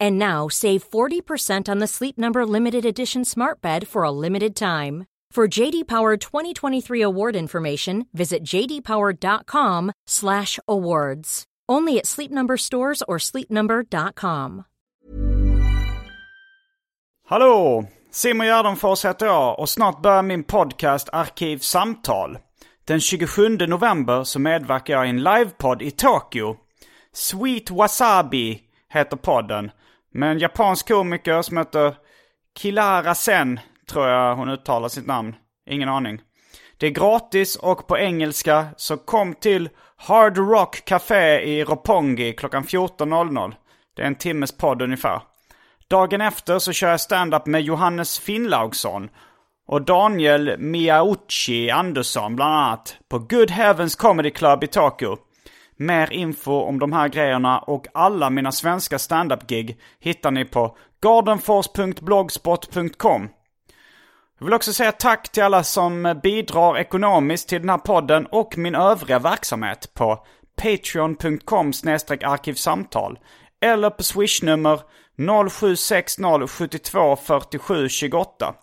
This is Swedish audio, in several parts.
And now save 40% on the Sleep Number limited edition Smart Bed for a limited time. For JD Power 2023 award information, visit jdpower.com/awards. Only at Sleep Number stores or sleepnumber.com. Hallå! Simon Gärdenfors heter jag och snart börjar min podcast Arkivsamtal. Den 27 november så medverkar jag i en livepodd i Tokyo. Sweet Wasabi heter podden. Med en japansk komiker som heter Kilara Sen, tror jag hon uttalar sitt namn. Ingen aning. Det är gratis och på engelska, så kom till Hard Rock Café i Roppongi klockan 14.00. Det är en timmes podd ungefär. Dagen efter så kör jag stand-up med Johannes Finnlaugsson och Daniel Miyauchi Andersson bland annat på Good Heavens Comedy Club i Tokyo. Mer info om de här grejerna och alla mina svenska standup-gig hittar ni på gardenfors.blogspot.com. Jag vill också säga tack till alla som bidrar ekonomiskt till den här podden och min övriga verksamhet på patreon.com arkivsamtal eller på swishnummer 0760 72 47 28.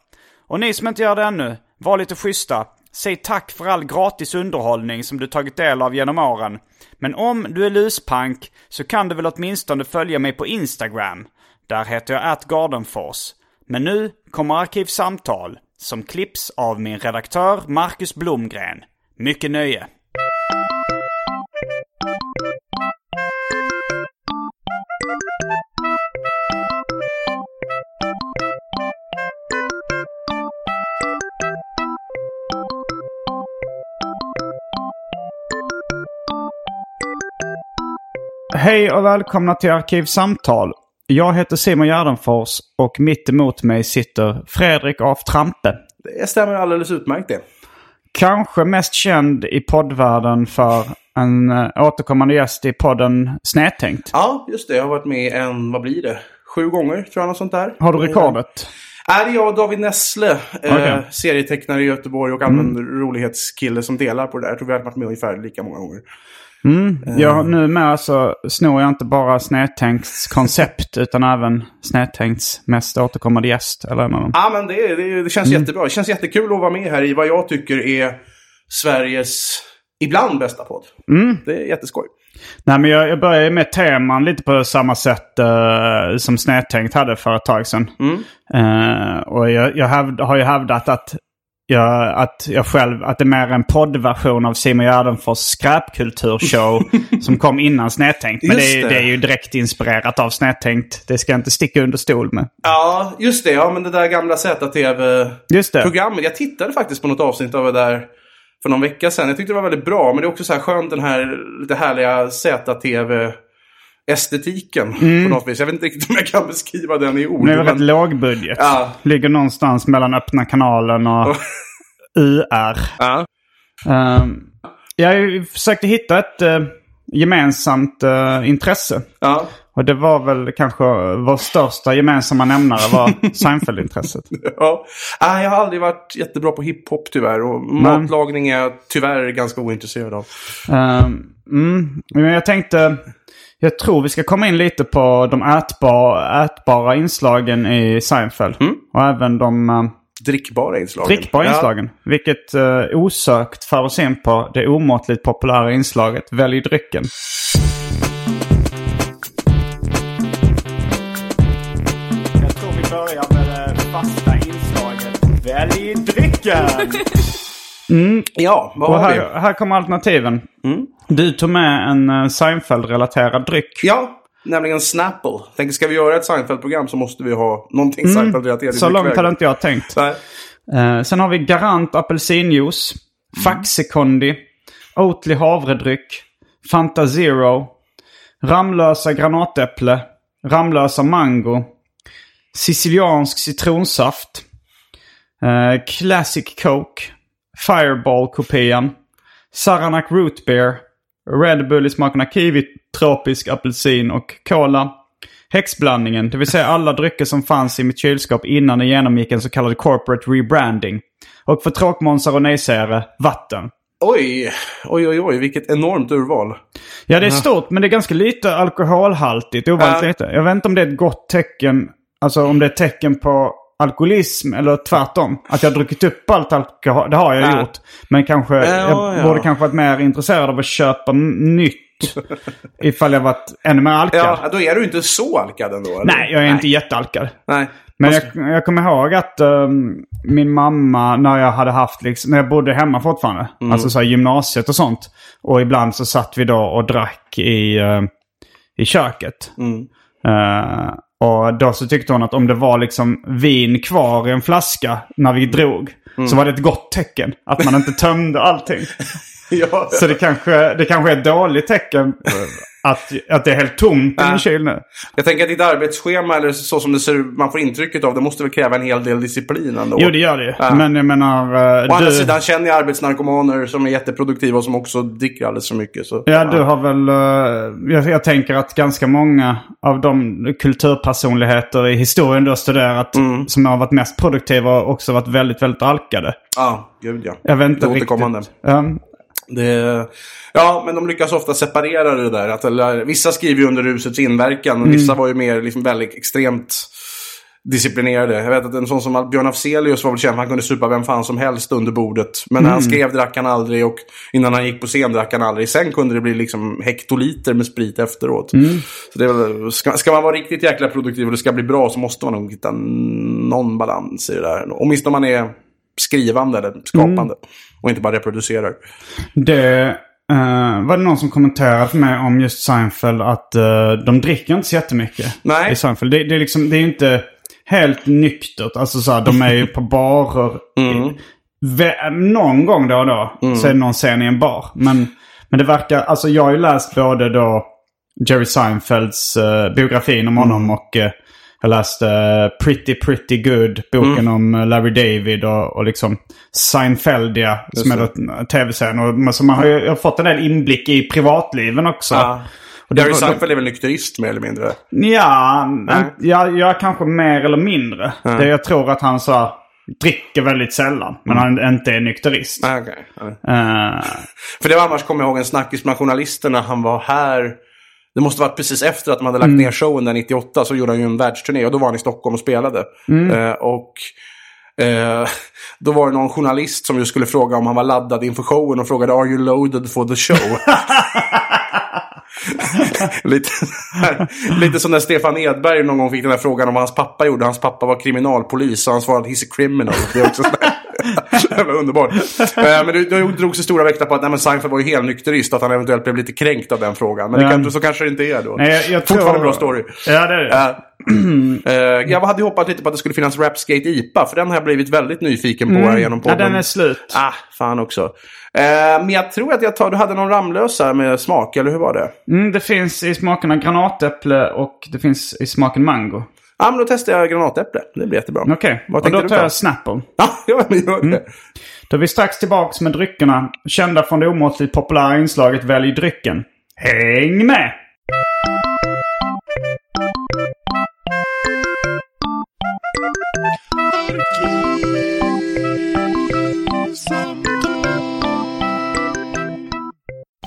Och ni som inte gör det ännu, var lite schyssta. Säg tack för all gratis underhållning som du tagit del av genom åren. Men om du är luspank så kan du väl åtminstone följa mig på Instagram. Där heter jag atgardenfors. Men nu kommer Arkivsamtal som klipps av min redaktör Marcus Blomgren. Mycket nöje! Hej och välkomna till Arkivsamtal. Jag heter Simon Gärdenfors och mitt emot mig sitter Fredrik af Trampe. Det stämmer alldeles utmärkt det. Kanske mest känd i poddvärlden för en äh, återkommande gäst i podden Snedtänkt. Ja, just det. Jag har varit med en, vad blir det? Sju gånger tror jag, något sånt där. Har du rekordet? Är det jag och David Nessle, Okay. eh, serietecknare i Göteborg och allmän rolighetskille som delar på det där. Jag tror vi har varit med ungefär lika många gånger. Ja, numera så snor jag inte bara Snedtänkts koncept utan även Snedtänkts mest återkommande gäst. Eller dem. Ja, men det, det, det känns jättebra. Det känns jättekul att vara med här i vad jag tycker är Sveriges ibland bästa podd. Det är jätteskoj. Nej, men jag, jag börjar med teman lite på samma sätt eh, som Snedtänkt hade för ett tag sedan. Eh, och jag, jag hävd, har ju hävdat att jag, att jag själv, att det är mer en poddversion av Simon Gärdenfors skräpkulturshow som kom innan Snedtänkt. Men det är, det. det är ju direkt inspirerat av Snedtänkt. Det ska jag inte sticka under stol med. Ja, just det. Ja, men det där gamla. ZTV-programmet. Jag tittade faktiskt på något avsnitt av det där för någon vecka sedan. Jag tyckte det var väldigt bra. Men det är också så här skönt den här lite härliga ZTV-estetiken på något vis. Jag vet inte riktigt om jag kan beskriva den i ord. Mm. Det är väl rätt men- låg budget. Ja. Ligger någonstans mellan öppna kanalen och UR. Ja. Um, jag försökte hitta ett eh, gemensamt eh, intresse. Ja. Och det var väl kanske vår största gemensamma nämnare var Seinfeld-intresset. ja. Nej, jag har aldrig varit jättebra på hiphop tyvärr. Och matlagning är jag tyvärr ganska ointresserad av. Um, mm, men jag tänkte, jag tror vi ska komma in lite på de ätbara, ätbara inslagen i Seinfeld. Och även de uh, Drickbara inslag. drickbara inslagen. Vilket uh, osökt för oss in på det omåttligt populära inslaget Välj drycken. Jag tror vi börjar med det fasta inslaget Välj drycken! Ja, vad Och har vi? här, här kommer alternativen. Du tog med en uh, Seinfeld-relaterad dryck. Ja, nämligen Snapple. Tänker, ska vi göra ett Seinfeld-program så måste vi ha någonting Seinfeld-relaterat i Så långt hade inte jag tänkt. Eh, sen har vi Garant apelsinjuice, Faxikondi, Oatly havredryck, Fanta Zero, Ramlösa granatäpple, Ramlösa mango, Siciliansk citronsaft, eh, Classic Coke, Fireball-kopian, Saranac Root Beer, Red Bull i smakerna kiwi, tropisk apelsin och cola. Häxblandningen, det vill säga alla drycker som fanns i mitt kylskåp innan det genomgick en så kallad corporate rebranding. Och för tråkmånsar och nejsägare, vatten. Oj, oj, oj, oj, vilket enormt urval. Ja, det är stort, men det är ganska lite alkoholhaltigt. Ovanligt Ja. lite. Jag vet inte om det är ett gott tecken. Alltså om det är ett tecken på alkoholism eller tvärtom. Att jag har druckit upp allt alkohol. Det har jag Ja. gjort. Men kanske, Ja, jag ja. borde kanske varit mer intresserad av att köpa nytt. ifall jag varit ännu mer alkad. Ja, då är du inte så alkad ändå? Eller? Nej, jag är inte jättealkad. Nej. Men jag, jag kommer ihåg att ehm, min mamma, när jag hade haft liksom, när jag bodde hemma fortfarande, Mm. alltså så här, gymnasiet och sånt. Och ibland så satt vi då och drack i, eh, i köket. Mm. Eh, och då så tyckte hon att om det var liksom vin kvar i en flaska när vi drog. Mm. Så var det ett gott tecken. Att man inte tömde allting. Ja, Så det kanske, det kanske är ett dåligt tecken. Att, att det är helt tomt i min kyl nu. Jag tänker att ditt arbetsschema, eller så som det ser man får intrycket av, det måste väl kräva en hel del disciplin ändå. Jo, det gör det. Ja. Men jag menar... eh, Å andra du- sidan känner jag arbetsnarkomaner som är jätteproduktiva och som också dricker alldeles för mycket. Så, Ja, du har väl... eh, jag, jag tänker att ganska många av de kulturpersonligheter i historien du har studerat Mm. som har varit mest produktiva har också varit väldigt, väldigt alkade. Ja, gud ja. Jag vet inte Det är återkommande. riktigt. Um, Det, ja, men de lyckas ofta separera det där. Att, eller, vissa skriver ju under rusets inverkan, men vissa var ju mer liksom väldigt extremt disciplinerade. Jag vet att en sån som Björn Afzelius var väl känd, han kunde supa vem fan som helst under bordet. Men när han skrev drack han aldrig och innan han gick på scen drack han aldrig. Sen kunde det bli liksom hektoliter med sprit efteråt. Så det väl, ska, ska man vara riktigt jäkla produktiv och det ska bli bra så måste man nog hitta någon balans i det där. Åtminstone om man är skrivande eller skapande. Och inte bara reproducerar. det eh, var det någon som kommenterade för mig om just Seinfeld att eh, de dricker inte så jättemycket Nej. i Seinfeld. Det, det, är liksom, det är inte helt nyktert. Alltså så här, de är ju på barer. Mm. Någon gång då och då så är det någon scen i en bar. Men, men det verkar, alltså jag har ju läst både då Jerry Seinfelds uh, biografin om honom och eh, jag läste eh, Pretty Pretty Good, boken om eh, Larry David och, och liksom Seinfeldia som är en tv-serien. Så man har ju jag har fått en del inblick i privatliven också. Ja. Och var- Seinfeld är väl nykterist mer eller mindre? Ja, ja, jag kanske mer eller mindre. Det, jag tror att han så här, dricker väldigt sällan. Men han inte är nykterist. Okej. Nej. Eh, För det var annars, kommer jag ihåg, en snackis bland journalisterna. Han var här. Det måste varit precis efter att de hade lagt ner showen där 98. Så gjorde han ju en världsturné och då var han i Stockholm och spelade. Eh, och eh, då var det någon journalist som ju skulle fråga om han var laddad inför showen och frågade Are you loaded for the show? lite, lite som när Stefan Edberg någon gång fick den här frågan om vad hans pappa gjorde. Hans pappa var kriminalpolis och han svarade he's a criminal. Det är också sådär. Det var underbart. Eh, Men det, det drogs ju stora väktar på att nej, men Seinfeld var ju helnykterist att han eventuellt blev lite kränkt av den frågan. Men det kan, så kanske det inte är då. nej, jag, jag Fortfarande tror... bra story. Ja, det är det. Eh, jag hade hoppat lite på att det skulle finnas Rapskate IPA, för den har jag blivit väldigt nyfiken på här genom ja, den är slut. Ah, fan också. Eh, men jag tror att jag tar, du hade någon Ramlösa med smak, eller hur var det? Mm, det finns i smakerna granatäpple och det finns i smaken mango. Ja, men då testar jag granatäpple. Det blir jättebra. Okej, och tänkte då tar ta? jag Snapple. Ja, ja, men gör det. Då är vi strax tillbaks med dryckerna. Kända från det omåttligt populära inslaget Välj drycken. Häng med!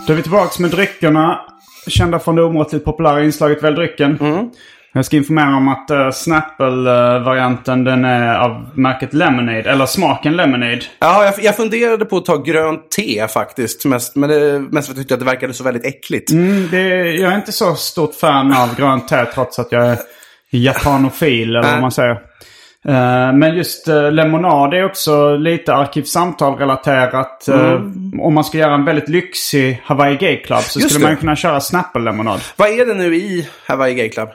Då är vi tillbaks med dryckerna. Kända från det omåttligt populära inslaget Välj drycken. Jag ska informera om att uh, Snapple-varianten den är av märket Lemonade. Eller smaken Lemonade. Ja, jag, jag funderade på att ta grönt te faktiskt. Mest, men det, mest för att jag tyckte att det verkade så väldigt äckligt. Mm, det, jag är inte så stort fan av grönt te trots att jag är japanofil eller vad man säger. Eh, men just uh, lemonad är också lite arkivsamtal-relaterat. Eh, Mm. om man ska göra en väldigt lyxig Hawaii Gay Club så Just skulle det. man kunna köra Snapple-lemonad. Vad är det nu i Hawaii Gay Club?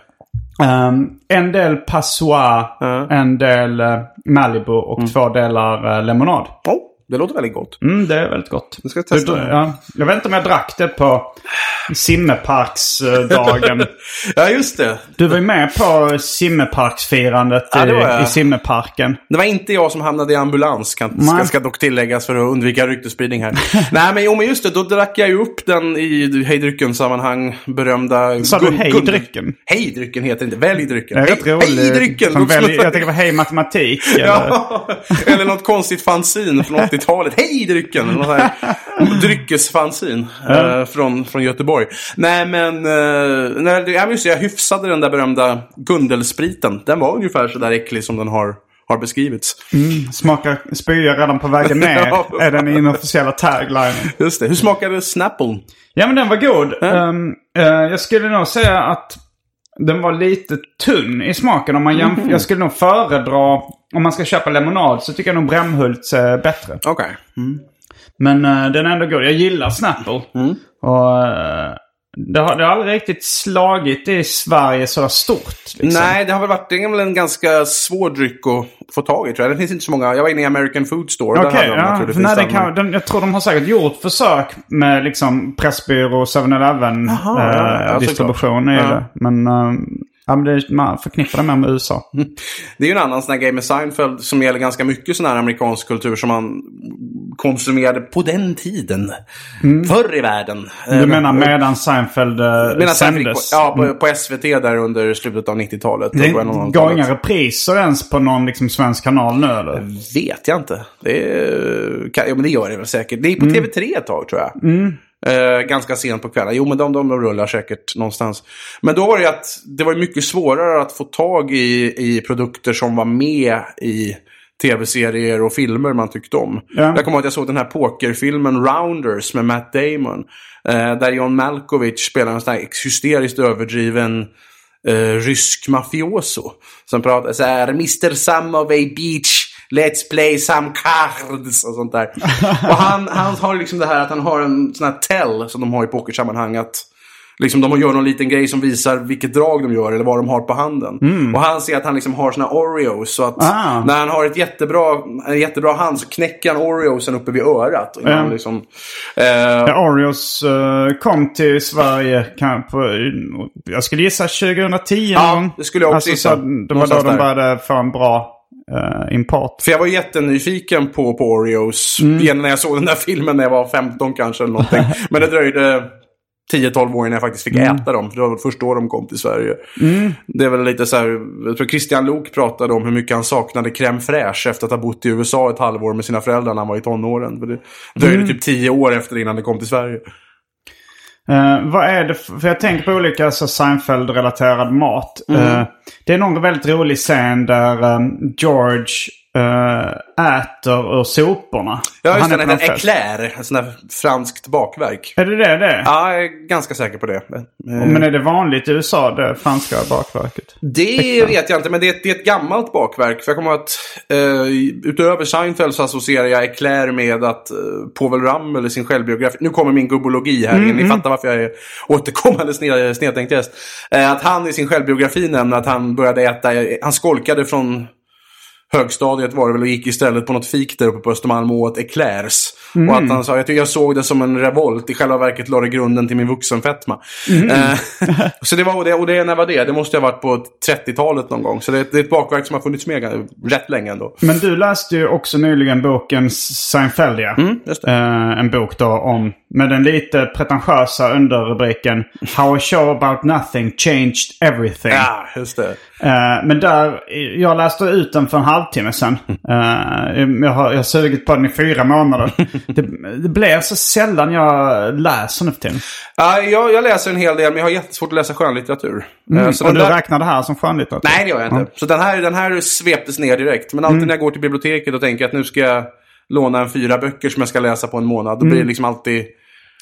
Um, en del Passoir, Ja. en del eh, Malibu och två delar uh, lemonad. Oh, det låter väldigt gott. Mm, det är väldigt gott. Nu ska jag testa Du- ja, jag vet inte om jag drack det på simmeparksdagen. Ja, just det. du var ju med på simmeparksfirandet Ja, i, i simmeparken. Det var inte jag som hamnade i ambulans, kan, ska, Nej. ska dock tilläggas för att undvika ryktesspridning här. Nej, men jo, men just det. Då drack jag ju upp den i hejdrycken-sammanhang. Berömda... Sa du hejdrycken? Hejdrycken heter det inte. Är rätt roligt. Hejdrycken! Välj- Jag tänker på Hej Matematik. Eller? Ja, eller något konstigt fanzin från 80-talet. Hej drycken! Dryckesfanzin eh, från, från Göteborg. Nej men, uh, när, ja, men just jag hyfsade den där berömda Gundelspriten. Den var ungefär så där äcklig som den har, har beskrivits. Smakar spya redan på vägen ner. Ja. är den inofficiella taglinen. Just det. Hur smakade Snapple? Ja men den var god. Ehm, eh, jag skulle nog säga att den var lite tunn i smaken. Om man jämf- Mhm. Jag skulle nog föredra, om man ska köpa lemonad så tycker jag nog Brämhults är bättre. Okej. Men eh, den är ändå god. Jag gillar Snapple. Mm. Och eh, det, har, det har aldrig riktigt slagit i Sverige så stort. Liksom. Nej, det har väl varit det väl en ganska svår dryck att få tag i tror jag. Det finns inte så många. Jag var inne i American Food Store. Okej, de, jag ja. finns nej, kan, jag tror de har säkert gjort försök med liksom Pressbyrå, 7-Eleven Jaha, eh, ja, distribution Ja. Men eh, ja, men det, man förknippar det mer med USA. Det är ju en annan sån här grej med Seinfeld som gäller ganska mycket sån här amerikansk kultur som man konsumerade på den tiden. Förr i världen. Mm. Eh, Du menar medan Seinfeld uh, Medan sändes? på, ja, på, på SVT där under slutet av 90-talet. det går 00-talet. inga repriser ens på någon liksom, svensk kanal nu eller? Vet jag inte. Det, är, kan, ja, men det gör det väl säkert. Det är på Mm. TV3 ett tag tror jag. Eh, ganska sent på kvällen. Jo, men de, de, de rullar säkert någonstans. Men då var det ju att det var mycket svårare att få tag i, i produkter som var med i tv-serier och filmer man tyckte om. Ja. Jag kommer ihåg att jag såg den här pokerfilmen Rounders med Matt Damon. Eh, där John Malkovich spelar en sån här hysteriskt överdriven eh, rysk mafioso. Som pratar så här, Mr. Samovey Beach, let's play some cards och sånt där. och han, han har liksom det här att han har en sån här tell som de har i pokersammanhang. Att Liksom de gör någon liten grej som visar vilket drag de gör eller vad de har på handen. Och han ser att han liksom har såna Oreos. Så att Ah. när han har ett jättebra, en jättebra hand så knäcker han Oreosen uppe vid örat. Han liksom, eh, Ja, Oreos eh, kom till Sverige kan, på, jag skulle gissa 2010 Ja, det skulle jag också alltså, gissa. så Det var då de började få en bra eh, import. För jag var jättenyfiken på, på Oreos. Igen när jag såg den där filmen när jag var 15 kanske eller någonting. Men det dröjde 10-12 år innan jag faktiskt fick äta dem. För det var först då de kom till Sverige. Det är väl lite så här, jag tror Christian Lok pratade om hur mycket han saknade crème fraîche efter att ha bott i USA ett halvår med sina föräldrar när han var i tonåren. För det dröjde typ 10 år efter innan det kom till Sverige. Eh, vad är det för, för jag tänker på olika så Seinfeld-relaterad mat. Mm. Eh, det är någon väldigt rolig scen där eh, George äter ur soporna. Ja, just är det. på En någon fest. éclair. En sån där franskt bakverk. Är det det det? Ja, jag är ganska säker på det. Eh, Men är det vanligt i USA, det franska bakverket? Det vet jag inte, men det är, ett, det är ett gammalt bakverk. För jag kommer att eh, utöver Seinfeld så associerar jag Eclair med att eh, Povel Ramel i sin självbiografi, nu kommer min gubbologi här in, ni fattar varför jag är återkommande sned, snedtänkt gäst. Eh, att han i sin självbiografi nämner att han började äta, han skolkade från högstadiet var det väl och gick istället på något fik där uppe på Östermalm och åt eclairs. Och att han sa, jag, jag såg det som en revolt. I själva verket la det grunden till min vuxenfetma. Eh, så det var, och det, och det, när var det? Det måste ha varit på 30-talet någon gång. Så det, det är ett bakverk som har funnits med rätt länge ändå. Men du läste ju också nyligen boken Seinfeldia. Mm. Eh, en bok då om, med den lite pretentiösa underrubriken How a show about nothing changed everything. Ja, just det. Eh, men där, jag läste ut den för en halvtimme sedan. Eh, jag, har, jag har sugit på den i fyra månader. det, det blir så sällan jag läser nu för tiden. Ja, jag, jag läser en hel del, men jag har jättesvårt att läsa skönlitteratur. Eh, så Och du där- räknar det här som skönlitteratur? Nej, det gör jag inte. Så den här, den här sveptes ner direkt. Men alltid när jag går till biblioteket och tänker att nu ska jag låna en fyra böcker som jag ska läsa på en månad. Då blir det liksom alltid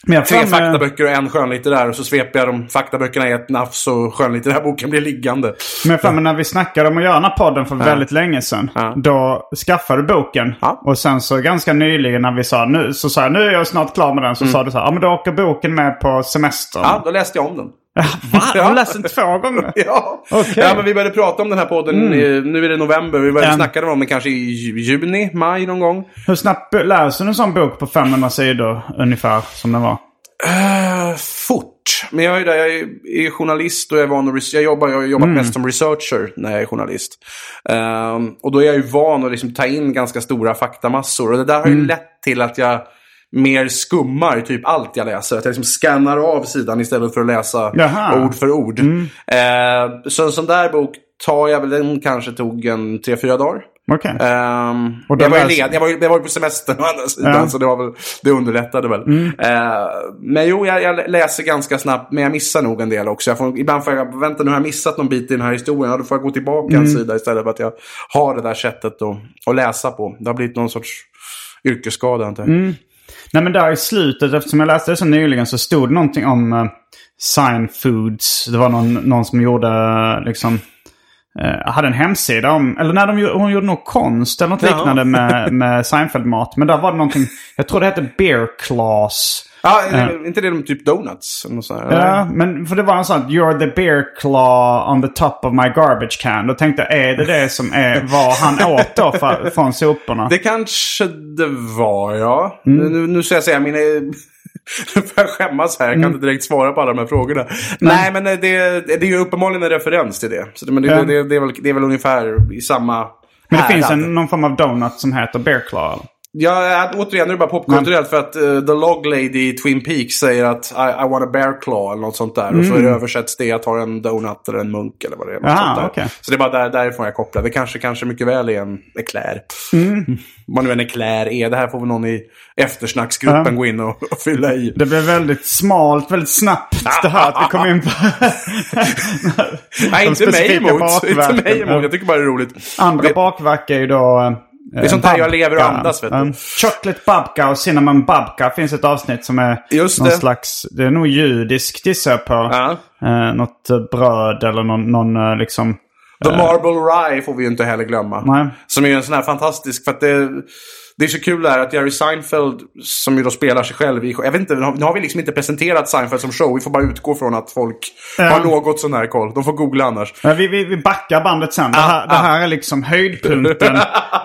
Men tre får med- faktaböcker och en skönlitterär. Och så sveper jag de faktaböckerna i ett nafs och skönlitterärboken blir liggande. Men får med när vi snackade om att göra den här podden för väldigt länge sedan. Ja. Då skaffade du boken. Ja. Och sen så ganska nyligen när vi sa nu, så sa jag nu är jag snart klar med den. Så sa du så här, ja men då åker boken med på semestern. Mm. Ja, då läste jag om den. Va? Har du läst den två gånger? Ja. Okej. ja, men vi började prata om den här podden. i- Nu är det november. Vi började Mm. snacka om den kanske i ju- juni, maj någon gång. Hur snabbt läser du en sån bok på 500 sidor ungefär som den var? Uh, fort. Men jag är, där, jag är, är journalist och jag är van att jag jobbar, jag har jobbat mest som researcher när jag är journalist. Ehm, och då är jag ju van att liksom ta in ganska stora faktamassor. Och det där har ju lett till att jag mer skummar typ allt jag läser. Att jag liksom scannar av sidan istället för att läsa Jaha. ord för ord. Ehm, så en sån där bok tar jag väl, den kanske tog en tre, fyra dagar. Okej. Ehm, Och jag, var ju led, jag, var jag var på semestern å andra sidan, Ja. Mm. så det, var väl, det underlättade väl. Ehm, men jo, jag, jag läser ganska snabbt, men jag missar nog en del också. Jag får, ibland får jag, vänta nu har jag missat någon bit i den här historien. Ja, då får jag gå tillbaka Mm. en sida istället för att jag har det där sättet att, att läsa på. Det har blivit någon sorts yrkesskada, antar jag. Mm. Nej men där i slutet, eftersom jag läste det så nyligen så stod det någonting om uh, Sign Foods. Det var någon, någon som gjorde eh, liksom... eh, hade en hemsida om, eller när de, hon gjorde nog konst eller något Jaha. liknande med, med Seinfeld-mat. Men där var det någonting, jag tror det hette Bear Claws. Ja, är inte det de typ donuts? Eller här, Ja, men för det var en sån You're the bear claw on the top of my garbage can. Då tänkte jag, är det det som är vad han åt då för, från soporna? Det kanske det var, ja. Mm. Nu, nu ska jag säga mina... Nu får jag skämmas här. Jag Mm. kan inte direkt svara på alla de här frågorna. Nej, men det, det är ju uppenbarligen en referens till det. Så det, men det, Ja. det, det, är väl, det är väl ungefär i samma Men det härad. finns en, någon form av donut som heter bear claw. Ja, återigen nu är det bara popkulturellt för att uh, The Log Lady i Twin Peaks säger att I, I want a bear claw eller något sånt där. Och så är det översätts det att ha en donut eller en munk eller vad det är. Aha, okej. Så det är bara där, därifrån jag kopplar. Det kanske, kanske mycket väl är en eklär. Vad nu en eklär är. Det här får väl någon i eftersnacksgruppen Ja. gå in och, och fylla i. Det blev väldigt smalt, väldigt snabbt det här att vi kom in på... Nej, inte mig emot. Inte mig emot. Jag tycker bara det är roligt. Andra Det- bakverk är ju då... Det är sånt här jag lever och andas, vet du. chocolate babka och cinnamon babka finns ett avsnitt som är Just någon det. slags... Det är nog judiskt gissar jag på. Ja. Eh, något eh, bröd eller någon, någon eh, liksom... The Marble Rye får vi ju inte heller glömma. Nej. Som är en sån här fantastisk, för att det, det är så kul där att Jerry Seinfeld, som ju då spelar sig själv i, jag vet inte, nu har- vi liksom inte presenterat Seinfeld som show. Vi får bara utgå från att folk Ja. har något sån här koll. De får googla annars. Ja, vi, vi, vi backar bandet sen. Det här, det här är liksom höjdpunkten.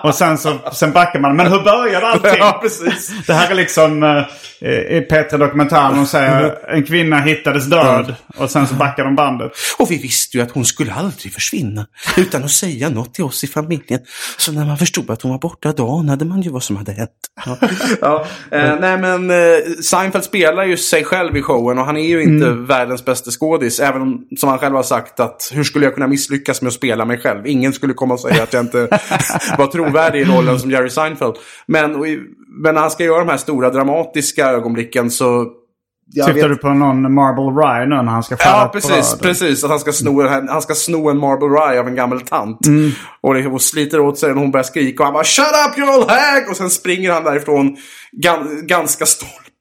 och sen, så, sen backar man. Men hur började allting? Ja, precis. Det här är liksom eh, i Petra dokumentären. Hon säger en kvinna hittades död. Och sen så backar de bandet. Och vi visste ju att hon skulle aldrig försvinna utan att säga något till oss i familjen. Så när man förstod att hon var borta då anade man ju vad som hade hänt. Ja. ja, eh, nej men eh, Seinfeld spelar ju sig själv i showen och han är ju inte världens bästa skådis. Även om, som han själv har sagt, att hur skulle jag kunna misslyckas med att spela mig själv? Ingen skulle komma och säga att jag inte var trovärdig i rollen som Jerry Seinfeld. Men, och men när han ska göra de här stora dramatiska ögonblicken så... Syftar vet- du på någon Marble Rye nu när han ska skära Ja, precis. bröd? precis. Att han ska, sno, han ska sno en Marble Rye av en gammal tant. Och, det, och sliter åt sig och hon börjar skrika. Och han bara Shut up you old hag! Och sen springer han därifrån gan, ganska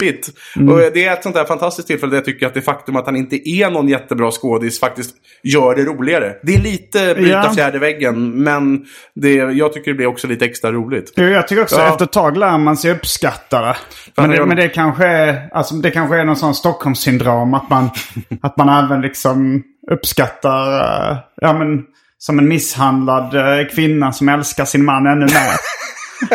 stolpigt. Och det är ett sånt där fantastiskt tillfälle där jag tycker att det faktum att han inte är någon jättebra skådis faktiskt gör det roligare. Det är lite bryta Ja. fjärde väggen. Men det, jag tycker det blir också lite extra roligt. Jo, jag tycker också Ja. efter ett tag lär man sig uppskatta det. Men det, gör- men det kanske är, alltså, det kanske är någon sån Stockholmssyndrom. Att man, att man även liksom uppskattar, eh, ja men som en misshandlad eh, kvinna som älskar sin man ännu mer.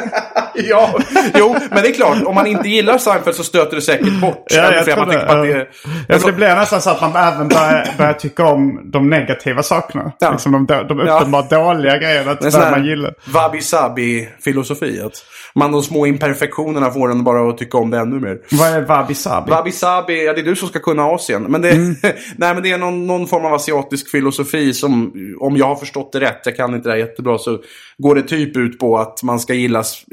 Ja, jo, men det är klart. Om man inte gillar Seinfeld så stöter det säkert bort. Ja, jag tror man det. att det är... Ja, för det blir nästan så att man även börjar, börjar tycka om de negativa sakerna. Ja. Liksom de, de Ja. uppenbart dåliga grejerna. Att sån man gillar. wabi-sabi-filosofi. Att man de små imperfektionerna får en bara att tycka om det ännu mer. Vad är wabi-sabi? Wabi-sabi, ja det är du som ska kunna Asien. Men det, Mm. nej, men det är någon, någon form av asiatisk filosofi som, om jag har förstått det rätt, jag kan inte det här jättebra, så går det typ ut på att man ska gillas,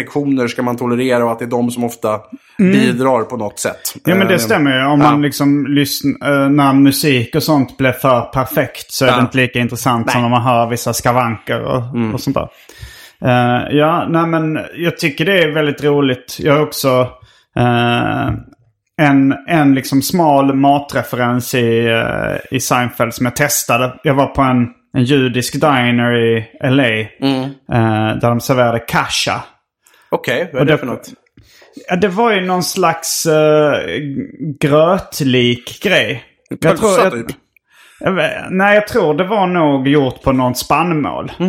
imperfektioner ska man tolerera och att det är de som ofta bidrar på något sätt. Mm. Ja men det Eh, stämmer ju. Om ja. man liksom lyssnar, när musik och sånt blir för perfekt så är Ja. det inte lika intressant som Nej. när man hör vissa skavanker och, och sånt där. Eh, ja, nej men jag tycker det är väldigt roligt. Jag har också... eh, en, en liksom smal matreferens i, eh, i Seinfeld som jag testade. Jag var på en, en judisk diner i LA. eh, där de serverade kasha. Okej, vad är det det- för något? Ja, det var ju någon slags uh, grötlik grej. Jag tror- Pölsa typ? Nej, jag tror det var nog gjort på något spannmål. Eh,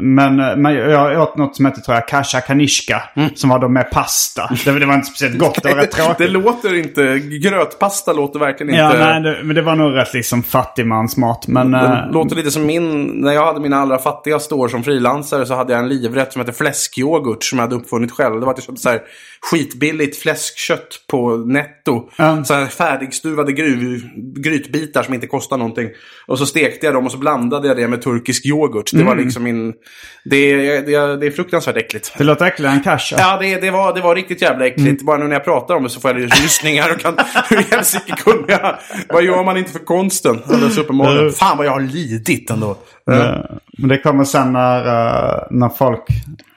men, men jag åt något som hette, tror jag, kasha kanishka. Som var då med pasta. Det, det var inte speciellt gott, det var rätt tråkigt. Det låter inte... Grötpasta låter verkligen inte... Ja, nej, det, men det var nog rätt liksom fattigmansmat. Men, Det eh, låter lite som min... När jag hade mina allra fattigaste år som frilansare så hade jag en livrätt som hette fläskyoghurt som jag hade uppfunnit själv. Det var att jag köpte så här skitbilligt fläskkött på netto. Ja. Så här färdigstuvade gruv, grytbitar som inte kostar någonting. Och så stekte jag dem och så blandade jag det med turkisk yoghurt. Det var liksom min... Det, det, det är fruktansvärt äckligt. det låter äckligare än kasha. Ja, det, det, var, det var riktigt jävla äckligt. Bara nu när jag pratar om det så får jag rysningar och kan... Hur i helsike kunde jag? Vad gör man inte för konsten? Alldeles uppenbarligen. Fan vad jag har lidit ändå. Eh, Men det kommer sen när, eh, när folk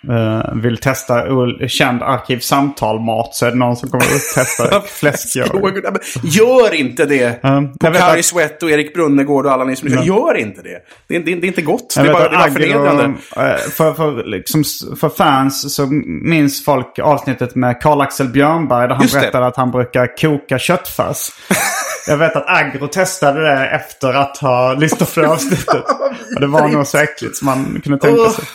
eh, vill testa känd arkivsamtal-mat. Så är det någon som kommer att testa fläskyoghurt. Gör inte det! Mm, På Kari att- Sweat och Erik Brunnegård och alla ni som lyssnar. Gör inte det! Det är, det, det är inte gott. Det Jag bara, det är bara Agro, förnedrande. eh, för, för, liksom, för fans så minns folk avsnittet med Karl-Axel Björnberg där han Just det. berättade att han brukar koka köttfärs. Jag vet att Agro testade det efter att ha lyssnat på det avsnittet. Och det var nog så äckligt som man kunde tänka sig.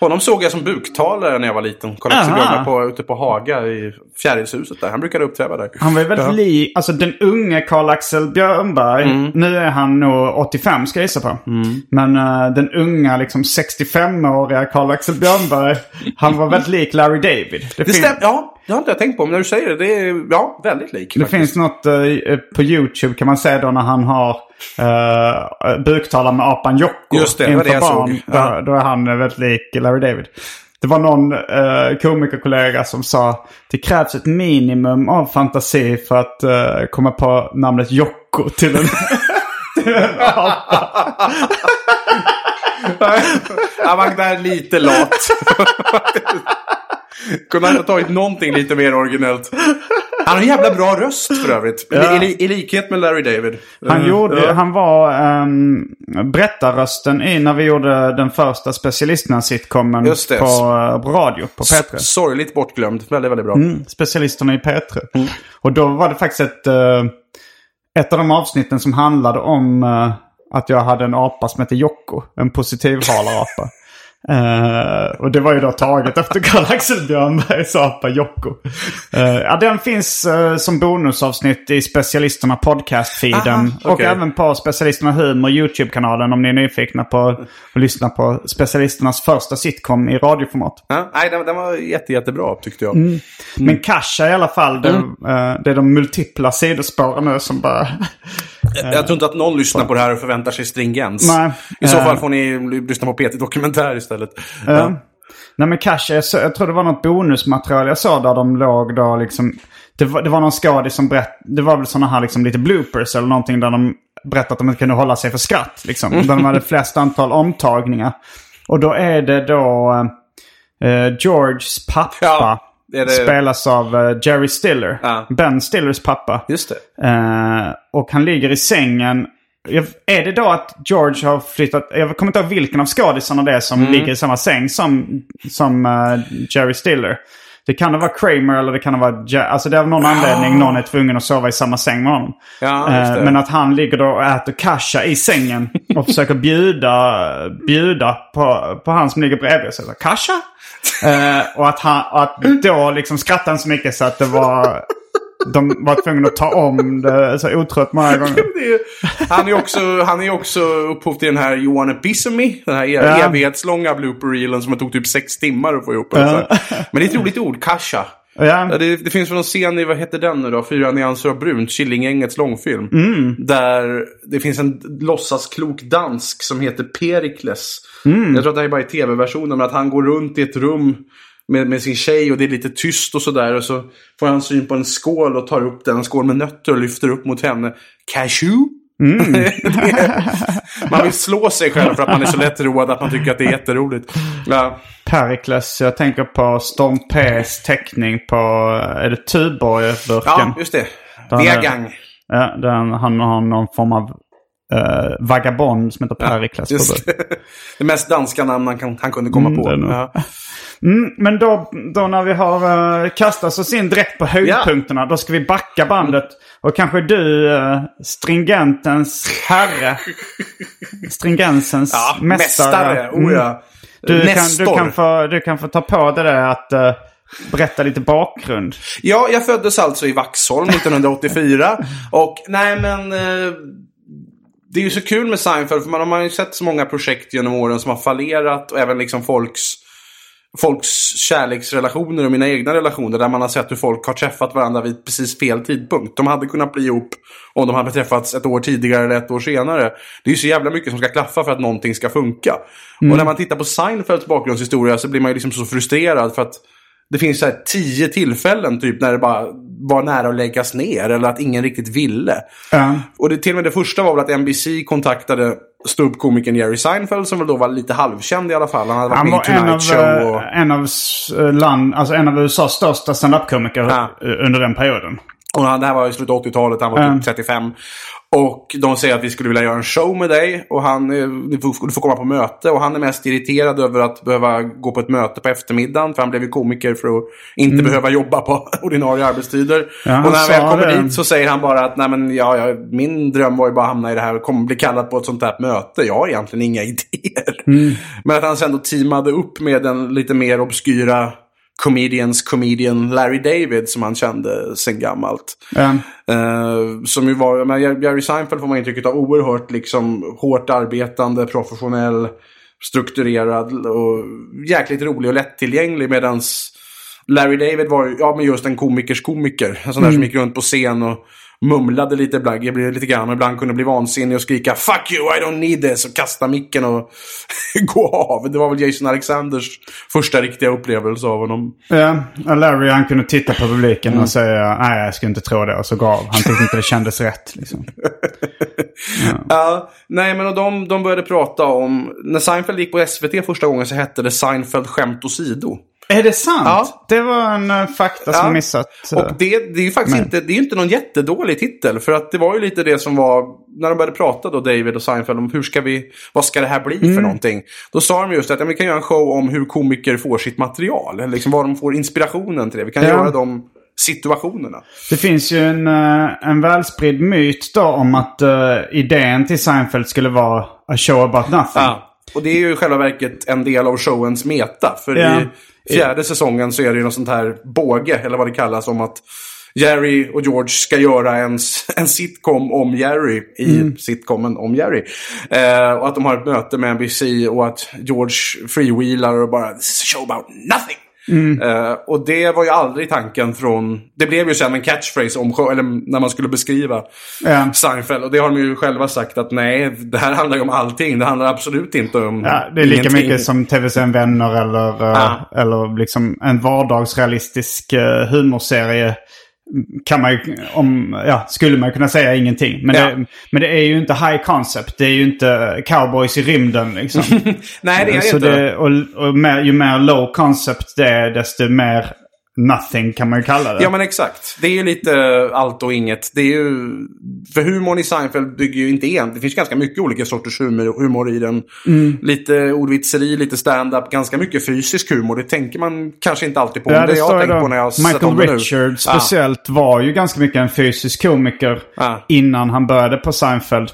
Honom såg jag som buktalare när jag var liten. Björnberg på, ute på Haga i Fjärilshuset där. Han brukade uppträda där. Han var ju väldigt Ja. lik, alltså den unge Karl-Axel Björnberg. Mm. Nu är han nog 85 ska jag gissa på. Men eh, den unga liksom 65-åriga Karl-Axel Björnberg. han var väldigt lik Larry David. Det fin- stämmer. Ja, det har inte jag tänkt på. Men när du säger det, det är ja, väldigt lik. Det faktiskt. finns något eh, på YouTube kan man se då när han har uh, buktalar med apan Jocko. Just det, det det inför jag barn. Ja. Då, då är han eh, väldigt lik Larry David. Det var någon uh, komikerkollega som sa det krävs ett minimum av fantasi för att eh, komma på namnet Jocko till en, till en apa. Han var där lite lat. Kunde han ha tagit någonting lite mer originellt. Han har en jävla bra röst för övrigt. I, Ja. i, I likhet med Larry David. Han, Eh, gjorde, ja. han var um, berättarrösten i när vi gjorde den första specialisterna-sitcomen på, på radio, på P3. Sorgligt bortglömd. Väldigt, väldigt bra. Mm, specialisterna i P3. Mm. Och då var det faktiskt ett, eh, ett av de avsnitten som handlade om eh, att jag hade en apa som hette Jocko. En positivhalarapa. Eh, och det var ju då taget efter Karl-Axel Björnbergs apa Jocko. Eh, ja, den finns eh, som bonusavsnitt i specialisterna podcast-feeden. Aha, Och även på specialisterna humor YouTube-kanalen om ni är nyfikna på att lyssna på specialisternas första sitcom i radioformat. Ja, nej, den, den var jätte, jättebra tyckte jag. Mm. Men Kasha i alla fall, det, eh, det är de multipla sidospåren nu som bara... Jag tror inte att någon lyssnar på det här och förväntar sig stringens. Nej. I så Eh. fall får ni lyssna på PT Dokumentär istället. Ja. Nej men Kasha, jag, så, jag tror det var något bonusmaterial jag såg där de låg då liksom... Det var, det var någon skådis som berättade, det var väl sådana här liksom lite bloopers eller någonting där de berättade att de inte kunde hålla sig för skratt. Liksom. Där de hade flest antal omtagningar. Och då är det då eh, Georges pappa. Ja, det. Spelas av eh, Jerry Stiller. Ja. Ben Stillers pappa. Just det. Eh, och han ligger i sängen. Jag, är det då att George har flyttat... Jag kommer inte ihåg vilken av skådisarna det är som Mm. ligger i samma säng som, som eh, Jerry Stiller. Det kan vara Kramer eller det kan vara... Ja- alltså det är av någon anledning någon är tvungen att sova i samma säng med honom. Ja, Eh, men att han ligger då och äter kasha i sängen och försöker bjuda, bjuda på, på han som ligger bredvid. Och säger kasha? Eh, och att, han, och att då liksom skrattade han så mycket så att det var... De var tvungna att ta om det så otrött många gånger. Är han är också, han är också upphov till den här of me? Den här Ja. evighetslånga blooper-reelen som det tog typ sex timmar att få ihop. Alltså. Men det är ett roligt ord, kasha. Ja. Det, det finns väl någon scen i, vad heter den nu då? Fyra nyanser av brunt, Killinggängets långfilm. Där det finns en låtsasklok dansk som heter Perikles. Jag tror att det här är bara i tv-versionen, men att han går runt i ett rum med, med sin tjej och det är lite tyst och sådär. Och så får han syn på en skål och tar upp den, en skål med nötter och lyfter upp mot henne. Cashew? Mm. man vill slå sig själv för att man är så lättroad att man tycker att det är jätteroligt. Ja. Perikles, jag tänker på Storm P's teckning på, är det Tuborg-burken? ja, just det. Vegang. Ja, den, han har någon form av eh, vagabond som heter Perikles på Just det. det mest danska namn han, kan, han kunde komma Mm, på. Ja. Mm, men då, då när vi har uh, kastat oss in direkt på höjdpunkterna, då ska vi backa bandet. Och kanske du, uh, stringentens herre, stringensens Ja, mästare. mästare. Oh ja. Du, kan, Nestor. du, kan få, du kan få ta på dig det att uh, berätta lite bakgrund. Ja, jag föddes alltså i Vaxholm 1984. och nej men... Eh, det är ju så kul med Seinfeld för man har ju sett så många projekt genom åren som har fallerat och även liksom folks folks kärleksrelationer och mina egna relationer där man har sett hur folk har träffat varandra vid precis fel tidpunkt. De hade kunnat bli ihop om de hade träffats ett år tidigare eller ett år senare. Det är ju så jävla mycket som ska klaffa för att någonting ska funka. Och när man tittar på Seinfelds bakgrundshistoria så blir man ju liksom så frustrerad för att det finns så här tio tillfällen typ när det bara var nära att läggas ner eller att ingen riktigt ville. Ja. Och det, till och med det första var väl att NBC kontaktade ståuppkomikern Jerry Seinfeld som väl då var lite halvkänd i alla fall. Han hade varit Han var en av, Show. Och... eh, en, av, s- land, alltså en av USAs största standup-komiker Ja. eh, under den perioden. Och han, det här var i slutet av 80-talet, han var Mm. typ 35. Och de säger att vi skulle vilja göra en show med dig. Och han, eh, du, får, du får komma på möte. Och han är mest irriterad över att behöva gå på ett möte på eftermiddagen. För han blev ju komiker för att inte behöva jobba på ordinarie arbetstider. Mm. Ja, och när han väl kommer det. dit så säger han bara att Nej, men, ja, ja, min dröm var ju bara att hamna i det här och kom, bli kallad på ett sånt här möte. Jag har egentligen inga idéer. Mm. Men att han sen då teamade upp med den lite mer obskyra comedians comedian Larry David som han kände sen gammalt. Ja. Eh, som ju var, men Jerry Seinfeld får man intrycket av oerhört liksom hårt arbetande, professionell, strukturerad och jäkligt rolig och lättillgänglig medans Larry David var ju, ja men just en komikers komiker. En sån där som gick runt på scen och mumlade lite ibland, jag blev lite grann och ibland kunde bli vansinnig och skrika Fuck you, I don't need this och kasta micken och gå av. Det var väl Jason Alexanders första riktiga upplevelse av honom. Ja, och Larry han kunde titta på publiken Mm. och säga nej jag skulle inte tro det och så gav. Han tyckte inte det kändes rätt. Liksom. Ja, nej men och de, de började prata om, när Seinfeld gick på SVT första gången så hette det Seinfeld skämt åsido. Är det sant? Ja. Det var en uh, fakta som Ja. missat. eh. Och det, det är ju faktiskt Men- inte, det är inte någon jättedålig titel. För att det var ju lite det som var, när de började prata då, David och Seinfeld, om hur ska vi, vad ska det här bli Mm. för någonting? Då sa de just att ja, vi kan göra en show om hur komiker får sitt material. Eller liksom var de får inspirationen till det. Vi kan Ja. göra de situationerna. Det finns ju en, eh, en välspridd myt då om att eh, idén till Seinfeld skulle vara a show about nothing. Ja. Och det är ju i själva verket en del av showens meta. För Ja. i fjärde säsongen så är det ju något sånt här båge, eller vad det kallas, om att Jerry och George ska göra en, en sitcom om Jerry i Mm. sitcomen om Jerry. Eh, och att de har ett möte med NBC och att George freewheelar och bara This is a show about nothing. Mm. Eh, och det var ju aldrig tanken från... Det blev ju sen en catchphrase om show, eller när man skulle beskriva Ja. Seinfeld. Och det har de ju själva sagt att nej, det här handlar ju om allting. Det handlar absolut inte om Ja, det är lika ingenting. mycket som tv-serien Vänner eller, eh, Ja. eller liksom en vardagsrealistisk uh, humorserie. Kan man ju, om, ja, skulle man kunna säga ingenting. Men, Ja. det, men det är ju inte high concept. Det är ju inte cowboys i rymden liksom. Nej, det är Så inte. det, och och mer, ju mer low concept det är, desto mer nothing kan man ju kalla det. Ja men exakt. Det är ju lite allt och inget. Det är ju... För humorn i Seinfeld bygger ju inte en. Det finns ganska mycket olika sorters humor, humor i den. Mm. Lite ordvitseri, lite stand-up, ganska mycket fysisk humor. Det tänker man kanske inte alltid på. Ja, det, det jag tänker då. på när jag har Michael om det nu. Richard speciellt var ju ganska mycket en fysisk komiker Ja. innan han började på Seinfeld.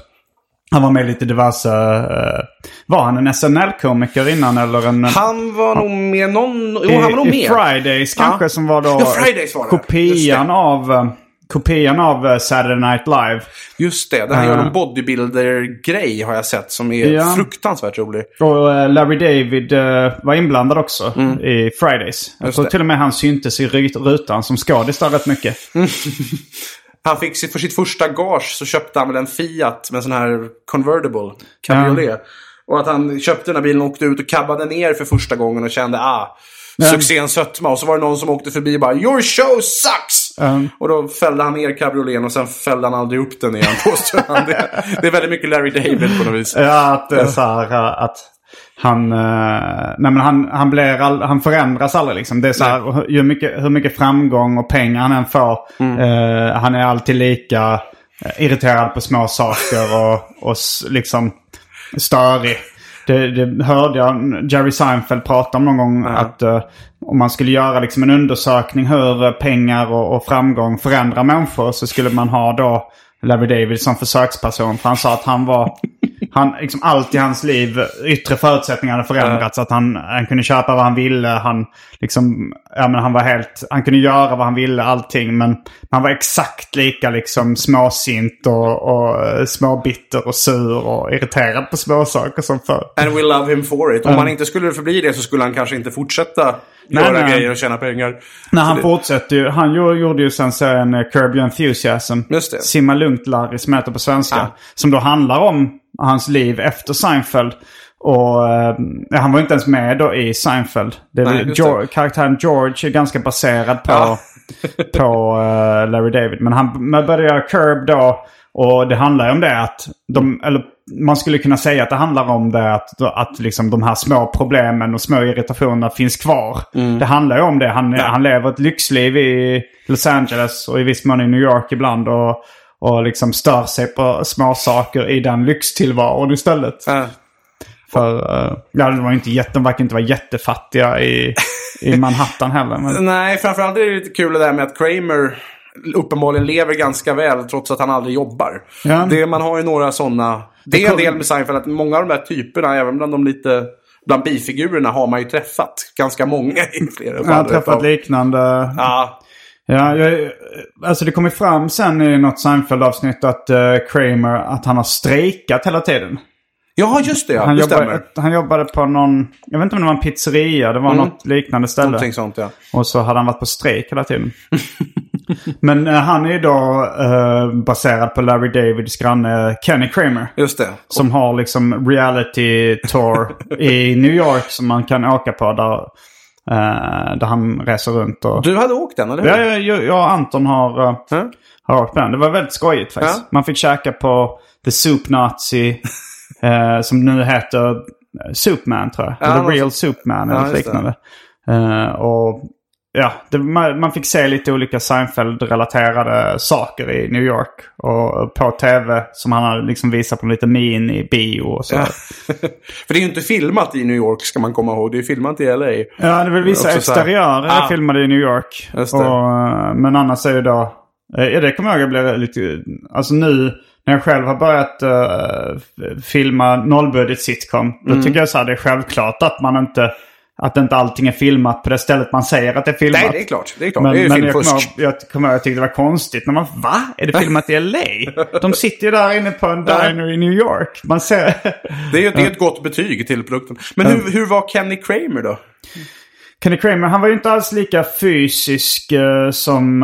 Han var med lite diverse... eh, var han en SNL-komiker innan eller en... Han var nog med någon... Jo, han var nog med. I Fridays kanske Ja. som var då... Ja, Fridays var det. Kopian av... eh, Kopian av eh, Saturday Night Live. Just det. Den här Ja. gör någon bodybuilder-grej har jag sett som är Ja. fruktansvärt rolig. Och eh, Larry David eh, var inblandad också i Fridays. Jag Mm. Just tror det. till och med han syntes i rutan som skådis där rätt mycket. Han fick sitt, för sitt första gage så köpte han väl en Fiat med en sån här convertible cabriolet. Och att han köpte den här bilen och åkte ut och kabbade ner för första gången och kände ah, succén sötma. Och så var det någon som åkte förbi och bara Your show sucks! Um. Och då fällde han ner cabrioleten och sen fällde han aldrig upp den igen påstår han. Det, det är väldigt mycket Larry David på något vis. Ja, att det är så här att han, uh, nej men han, han, blir all, han förändras aldrig liksom. Det är så här, hur mycket, hur mycket framgång och pengar han än får. Mm. Uh, han är alltid lika irriterad på små saker och, och liksom störig. Det, det hörde jag Jerry Seinfeld prata om någon gång. Ja. Att uh, om man skulle göra liksom en undersökning hur pengar och, och framgång förändrar människor så skulle man ha då Larry David som försöksperson. För han sa att han var... Han, liksom allt i hans liv, yttre förutsättningar hade förändrats. Att han, han kunde köpa vad han ville. Han, liksom, ja, men han var helt... Han kunde göra vad han ville, allting. Men han var exakt lika liksom småsint och, och eh, småbitter och sur och irriterad på småsaker som förr. And we love him for it. Om han inte skulle förbli det så skulle han kanske inte fortsätta Nej, göra nej. grejer och tjäna pengar. Nej, han det- fortsätter ju. Han gjorde, gjorde ju sen serien eh, Curb Your Enthusiasm. Just det. Simma lugnt Larry som heter på svenska. Ja. Som då handlar om hans liv efter Seinfeld. Och eh, han var inte ens med då i Seinfeld. Det Nej, George, karaktären George är ganska baserad på, Ja. på eh, Larry David. Men han började göra Curb då. Och det handlar ju om det att de, eller man skulle kunna säga att det handlar om det att, att liksom de här små problemen och små irritationerna finns kvar. Det handlar ju om det. Han, han lever ett lyxliv i Los Angeles och i viss mån i New York ibland. Och, och liksom stör sig på små saker i den lyxtillvaron istället. Ja. För uh, ja, de, var inte jätte, de verkar inte vara jättefattiga i, i Manhattan heller. Men, Nej, framförallt är det lite kul det där med att Kramer uppenbarligen lever ganska väl trots att han aldrig jobbar. Ja. Det, man har ju några sådana. Det är en del med Seinfeld att många av de här typerna, även bland de lite bland bifigurerna har man ju träffat. Ganska många i flera jag har träffat liknande. Ja, Ja, jag, alltså det kommer fram sen i något Seinfeld-avsnitt att uh, Kramer, att han har strejkat hela tiden. ja just det. Ja, Han det jobbade, han jobbade på någon, jag vet inte om det var en pizzeria, det var något liknande ställe. Någonting sånt ja. Och så hade han varit på strejk hela tiden. Men eh, han är ju då eh, baserad på Larry Davids granne Kenny Kramer. Just det. Som har liksom reality tour i New York som man kan åka på. Där, eh, där han reser runt. Och... Du hade åkt den, eller hur? Ja, jag, jag, och Anton har, eh, Ja. har åkt den. Det var väldigt skojigt faktiskt. Ja. Man fick käka på The Soup Nazi. eh, som nu heter Soupman tror jag. Ja, Eller Real Soupman Ja, eller liknande. Och ja, det, man, man fick se lite olika Seinfeld-relaterade saker i New York. Och på tv som han hade liksom visat på lite min i bio och så. Ja. För det är ju inte filmat i New York ska man komma ihåg. Det är filmat i LA. Ja, det väl vissa exteriörer Ah. filmade i New York. Det. Och, eh, men annars är ju då... eh, Ja, det kommer jag ihåg jag blev lite... Alltså nu när jag själv har börjat f- filma nollbudget sitcom. Då Mm. tycker jag så här det är självklart att man inte... Att inte allting är filmat på det stället man säger att det är filmat. Nej, det är klart. Det är klart. Men, det är men jag kommer jag, kommer jag tyckte det var konstigt när man... Va? Är det filmat i LA? De sitter ju där inne på en diner i New York. Man ser... Det är ju är ett gott betyg till produkten. Men hur, hur var Kenny Kramer då? Kenny Kramer, han var ju inte alls lika fysisk eh, som,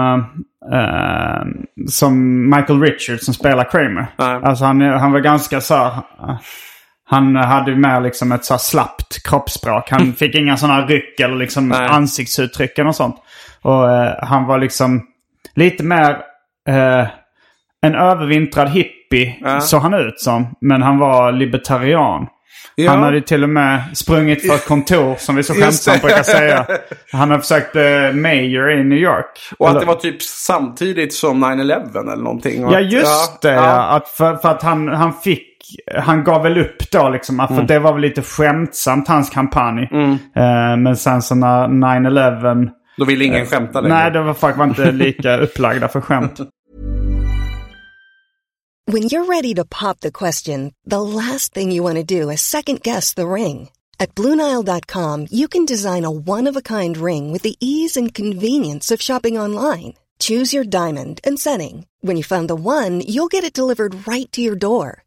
eh, som Michael Richards som spelar Kramer. Nej. Alltså han, han var ganska så här, eh, Han hade mer liksom ett så här slappt kroppsspråk. Han fick inga sådana ryck eller liksom Nej. ansiktsuttryck och sånt. Och eh, han var liksom lite mer eh, en övervintrad hippie Ja. såg han ut som. Men han var libertarian. Ja. Han hade till och med sprungit för ett kontor som vi så skämtsamt det. brukar säga. Han har försökt bli mayor i New York. Och att Eller- det var typ samtidigt som 9-11 eller någonting. Ja att- just det. ja. Ja. Att för, för att han, han fick, han gav väl upp då liksom. För Mm. det var väl lite skämtsamt hans kampanj. Eh, men sen så när 9-11. Då ville ingen skämta längre. Nej, det var, folk var inte lika upplagda för skämt. When you're ready to pop the question, the last thing you want to do is second guess the ring. At Bluenile.com, you can design a one of a kind ring with the ease and convenience of shopping online. Choose your diamond and setting. When you find the one, you'll get it delivered right to your door.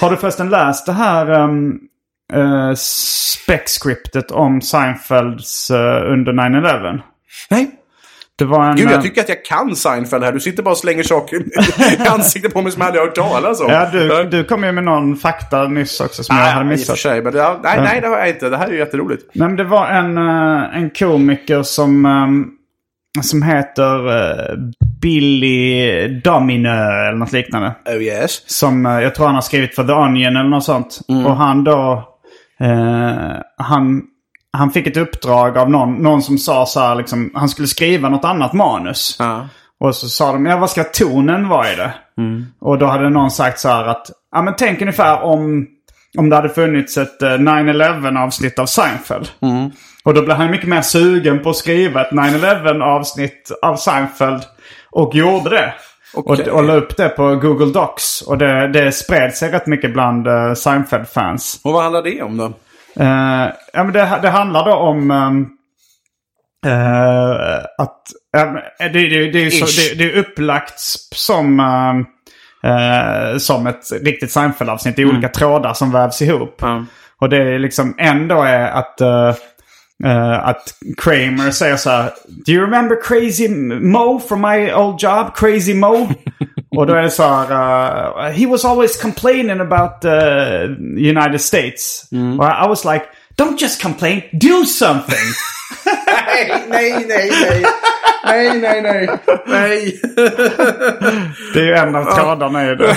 Har du förresten läst det här um, uh, spec-scriptet om Seinfelds uh, under 9-11? Nej. Det var en... Gud, jag eh, tycker att jag kan Seinfeld här. Du sitter bara och slänger saker i ansiktet på mig som jag aldrig har hört talas om. Ja, du, du kom ju med någon fakta nyss också som jag hade Nej, och för missat. sig. Men det, nej, nej, det har jag inte. Det här är ju jätteroligt. Nej, men det var en, eh, en komiker som, ehm, som heter eh, Billy Domino eller något liknande. Oh yes. Som eh, jag tror han har skrivit för The Onion eller något sånt. Och han då... Eh, han, han fick ett uppdrag av någon, någon som sa så här liksom, han skulle skriva något annat manus. Ja. Och så sa de, ja vad ska tonen vara i det? Och då hade någon sagt så här att, ja men tänk ungefär om, om det hade funnits ett eh, 9-11 avsnitt av Seinfeld. Och då blev han mycket mer sugen på att skriva ett 9-11 avsnitt av Seinfeld. Och gjorde det. Okej. Och, och la upp det på Google Docs. Och det, det spred sig rätt mycket bland uh, Seinfeld-fans. Och vad handlar det om då? Eh, ja, men det, det handlar då om ehm, eh, att men det, det, det, är så, det, det är upplagt som, ehm, eh, som ett riktigt Seinfeld-avsnitt. Det är olika trådar som vävs ihop. Ja. Och det är liksom ändå är att, eh, att Kramer säger så här. Do you remember Crazy Mo from my old job? Crazy Mo? Och då är det så här. eh, he was always complaining about the United States. Och I, was like. Don't just complain, do something! Nej, nej, nej, nej. Nej, nej, nej. Det är ju en av trådarna i det.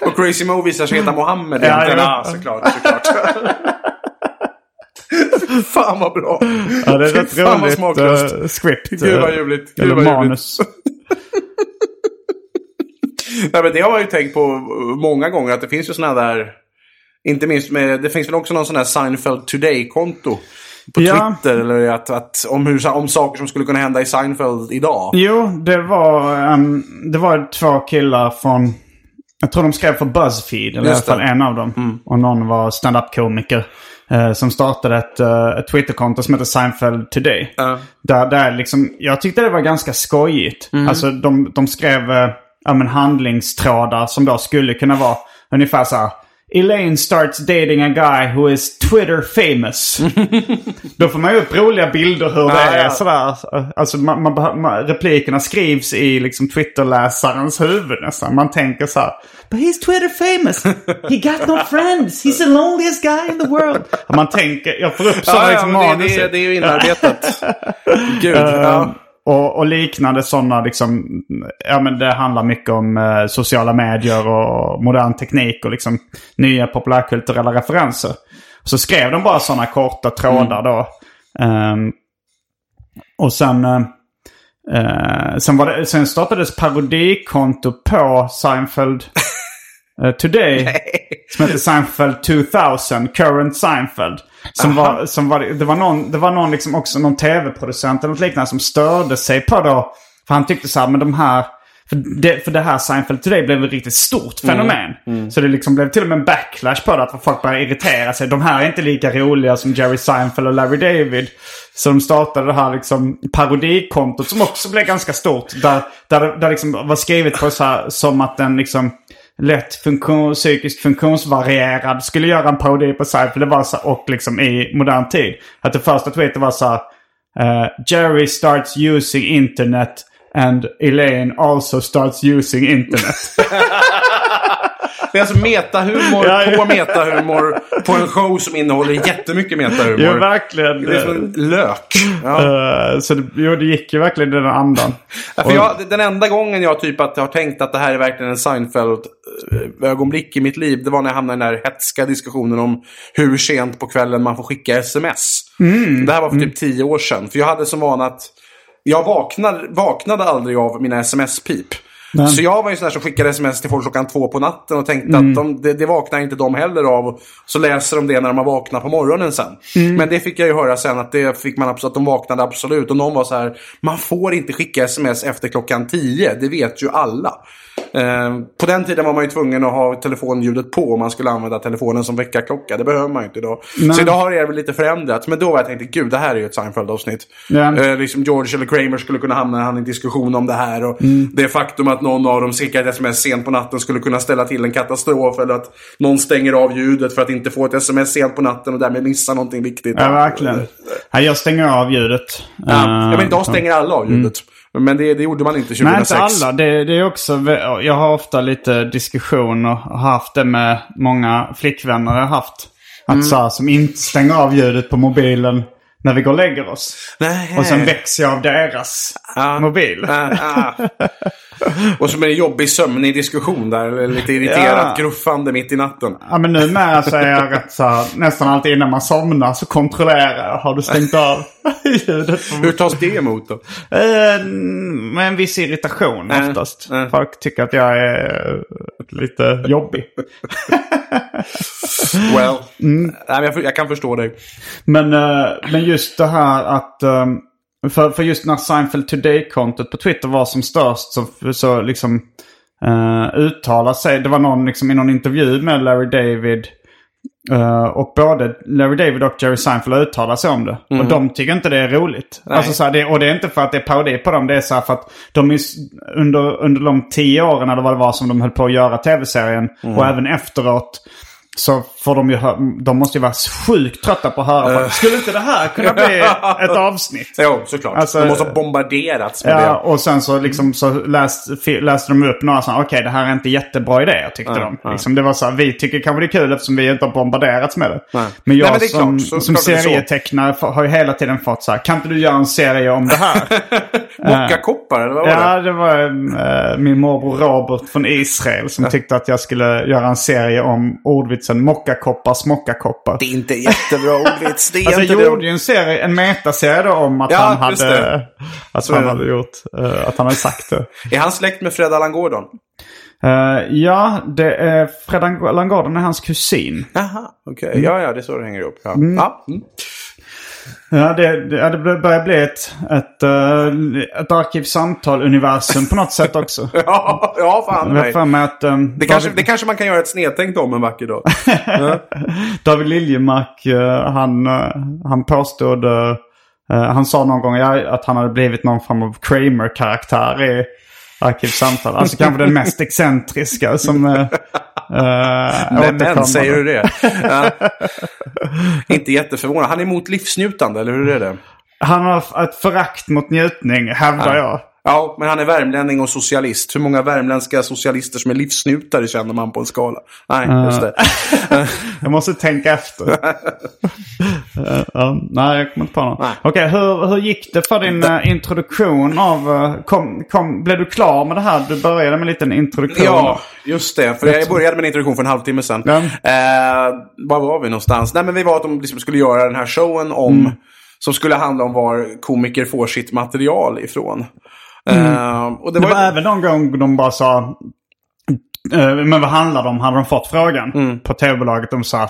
Och Crazy Mo visar sig heta Mohammed ja. Ja, såklart, såklart. Fan vad bra. Ja, det är ett Fan, vad roligt smaklöst. uh, script. Gud vad eh, ljuvligt. Gud Eller vad manus. Nej, men det har man ju tänkt på många gånger. Att det finns ju sådana där... Inte minst med... Det finns väl också någon sån här Seinfeld Today-konto. På Ja. Twitter. Eller att, att, om, hur, om saker som skulle kunna hända i Seinfeld idag. Jo, det var, ehm, det var två killar från... Jag tror de skrev för Buzzfeed, eller i alla fall en av dem. Och någon var stand-up-komiker. eh, som startade ett, eh, ett Twitterkonto som heter Seinfeld Today. Ja. Där, där liksom, jag tyckte det var ganska skojigt. Alltså de, de skrev eh, ja, men handlingstrådar som då skulle kunna vara ungefär så här. Elaine starts dating a guy who is Twitter famous. Då får man ju upp roliga bilder hur det Ja, är ja. sådär. Alltså man, man, man, replikerna skrivs i liksom Twitter-läsarens huvud nästan. Man tänker så här. But he's Twitter famous. He got no friends. He's the loneliest guy in the world. Man tänker, jag får upp sådana Ja, ja, liksom men det, manus. det, det är ju inarbetat. Gud. ja. Eh, och, och liknande sådana liksom, ja men det handlar mycket om eh, sociala medier och modern teknik och liksom nya populärkulturella referenser. Så skrev de bara sådana korta trådar då. Ehm, och sen, eh, eh, sen, var det, sen startades parodikonto på Seinfeld eh, Today. Som heter Seinfeld 2000, Current Seinfeld. Som var, som var, det var någon, det var någon liksom också någon tv-producent eller något liknande som störde sig på då. För han tyckte så här, men de här... För det, för det här Seinfeld Today blev ett riktigt stort fenomen. Så det liksom blev till och med en backlash på det. Att folk började irritera sig. De här är inte lika roliga som Jerry Seinfeld och Larry David. Så de startade det här liksom parodikontot som också blev ganska stort. Där, där där liksom var skrivet på så här, som att den liksom lätt funktion, psykiskt funktionsvarierad skulle göra en parodi på Seinfeld. Det var så, och liksom i modern tid. Att det första tweetet var så här, eh, Jerry starts using internet and Elaine also starts using internet. Det är alltså metahumor Ja, ja. på metahumor på en show som innehåller jättemycket metahumor. jo, verkligen. Det är som en lök. Ja. Eh, så det, jo, det gick ju verkligen i den andan. Ja, för jag, den enda gången jag typ att jag har tänkt att det här är verkligen en Seinfeld-ögonblick i mitt liv, det var när jag hamnade i den där hetska diskussionen om hur sent på kvällen man får skicka sms. Det här var för typ tio år sedan. För jag hade som vana att jag vaknade, vaknade aldrig av mina sms-pip. Så jag var ju sån som skickade sms till folk klockan två på natten och tänkte att de, det, det vaknar inte de heller av. Så läser de det när de vaknar på morgonen sen. Men det fick jag ju höra sen att det fick man absolut, att de vaknade absolut. Och någon var så här, man får inte skicka sms efter klockan tio. Det vet ju alla. Eh, på den tiden var man ju tvungen att ha telefonljudet på om man skulle använda telefonen som väckarklocka. Det behöver man ju inte idag. Nej. Så idag har det väl lite förändrats. Men då var jag tänkte, gud det här är ju ett Seinfeld-avsnitt. Ja. Eh, liksom George eller Kramer skulle kunna hamna i en diskussion om det här. Och Det faktum att någon av dem skickar ett sms sent på natten skulle kunna ställa till en katastrof. Eller att någon stänger av ljudet för att inte få ett sms sent på natten och därmed missa någonting viktigt. Ja, verkligen. Ja, jag stänger av ljudet. Ja, ja, men idag stänger alla av ljudet. Men det, det gjorde man inte 2006. Nej, inte alla. Det, det är också, jag har ofta lite diskussioner och haft det med många flickvänner jag har haft. Att så här, som inte stänger av ljudet på mobilen när vi går och lägger oss. Nej. Och sen väcks jag av deras Ja. mobil. Ah, ah. Och det en jobbig sömnig diskussion där. Lite irriterat Ja. gruffande mitt i natten. Ja men numera så är jag rätt så här, nästan alltid innan man somnar så kontrollerar jag. Har du stängt av ljudet? Hur tas det emot då? Eh, med en viss irritation Äh, oftast. äh. Folk tycker att jag är eh, lite jobbig. Well. Mm. Nej, jag, jag kan förstå dig. Men, eh, men just det här att... eh, för, för just när Seinfeld Today-kontot på Twitter var som störst så, så liksom uh, uttalade sig. Det var någon liksom, i någon intervju med Larry David. eh, och både Larry David och Jerry Seinfeld har uttalat sig om det. Och de tycker inte det är roligt. Alltså, så här, det, och det är inte för att det är parodi på dem. Det är så här för att de är, under, under de tio åren eller vad det var som de höll på att göra tv-serien. Och även efteråt. Så får de ju hö- de måste ju vara sjukt trötta på att höra. Uh. Skulle inte det här kunna bli ett avsnitt? Jo, såklart. Alltså- de måste ha bombarderats med Ja, det. och sen så, liksom, så läst, fi- läste de upp några sådana, okej det här är inte jättebra idé, tyckte de. Liksom, det var så här, vi tycker kanske det är kul eftersom vi inte har bombarderats med det. Nej. Men jag Nej, men det som, klart, så- som klart det serietecknare har ju hela tiden fått så här, kan inte du göra en serie om det här? Mockakoppar, eller vad var ja, det? det var eh, min morbror Robert från Israel som tyckte att jag skulle göra en serie om ordvitsen mockakoppar, smockakoppar. Det är inte jättebra ordvits. Det är Alltså inte jag gjorde ju en serie, en metaserie om att Ja, han hade, att han hade gjort, eh, att han hade sagt det. Är han släkt med Fred Allan Gordon? Eh, ja, det är Fred Ang- Gordon är hans kusin. Jaha, okej. Mm. Ja, ja, det är så det hänger ihop. Ja. Ja. Mm. Ja, det, det, ja, det börjar bli ett, ett, uh, ett arkivsamtal-universum på något sätt också. ja, ja, fan mig. för mig att um, Det kanske, det kanske man kan göra ett snedtänkt om en vacker dag. David Liljemark, eh, han, eh, han påstod, eh, eh, han sa någon gång ja, att han hade blivit någon form av Kramer-karaktär i Arkivsamtal. Alltså kanske den mest excentriska som uh, Men, men säger du det? Ja. Inte jätteförvånad. Han är emot livsnjutande, eller hur är det? Han har ett förakt mot njutning, hävdar jag. Ja, men han är värmlänning och socialist. Hur många värmländska socialister som är livsnjutare känner man på en skala? Nej, just det. Jag måste tänka efter. Eh, ja, nej, jag kommer inte på någon. Nej. Okej, hur, hur gick det för din eh, introduktion av... kom, kom, blev du klar med det här? Du började med en liten introduktion. Ja, just det. För jag började med en introduktion för en halvtimme sedan. Ja. Var var vi någonstans? Nej, men vi var att de liksom skulle göra den här showen om... Mm. Som skulle handla om var komiker får sitt material ifrån. Eh, och det, Mm. Det var, var även någon gång de bara sa... eh, men vad handlar det om? Hade de fått frågan på tv-bolaget? De sa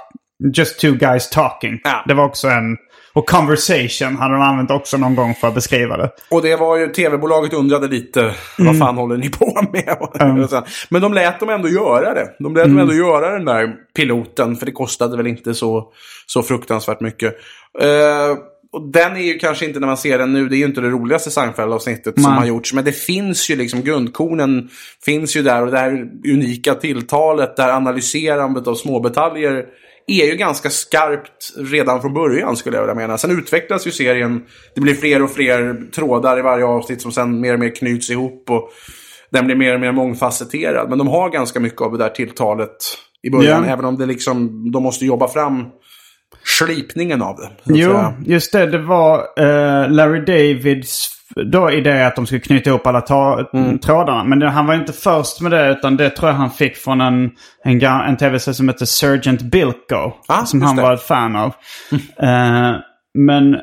Just two guys talking. Ja. Det var också en... Och conversation hade de använt också någon gång för att beskriva det. Och det var ju, tv-bolaget undrade lite, Mm. vad fan håller ni på med? Men de lät dem ändå göra det. De lät Mm. dem ändå göra den där piloten, för det kostade väl inte så, så fruktansvärt mycket. Eh, och den är ju kanske inte, när man ser den nu, det är ju inte det roligaste Seinfeld-avsnittet som har gjorts. Men det finns ju liksom, grundkornen finns ju där och det här unika tilltalet, det här analyserandet av smådetaljer är ju ganska skarpt redan från början skulle jag vilja mena. Sen utvecklas ju serien. Det blir fler och fler trådar i varje avsnitt som sen mer och mer knyts ihop. Och den blir mer och mer mångfacetterad. Men de har ganska mycket av det där tilltalet i början. Ja. Även om det liksom, de måste jobba fram slipningen av det. Jo, säga. just det. Det var eh, Larry Davids då idé att de skulle knyta ihop alla Mm. trådarna. Men det, han var inte först med det utan det tror jag han fick från en, en, en tv-serie som heter Sergeant Bilko. Ah, som han det. var ett fan av. Eh, men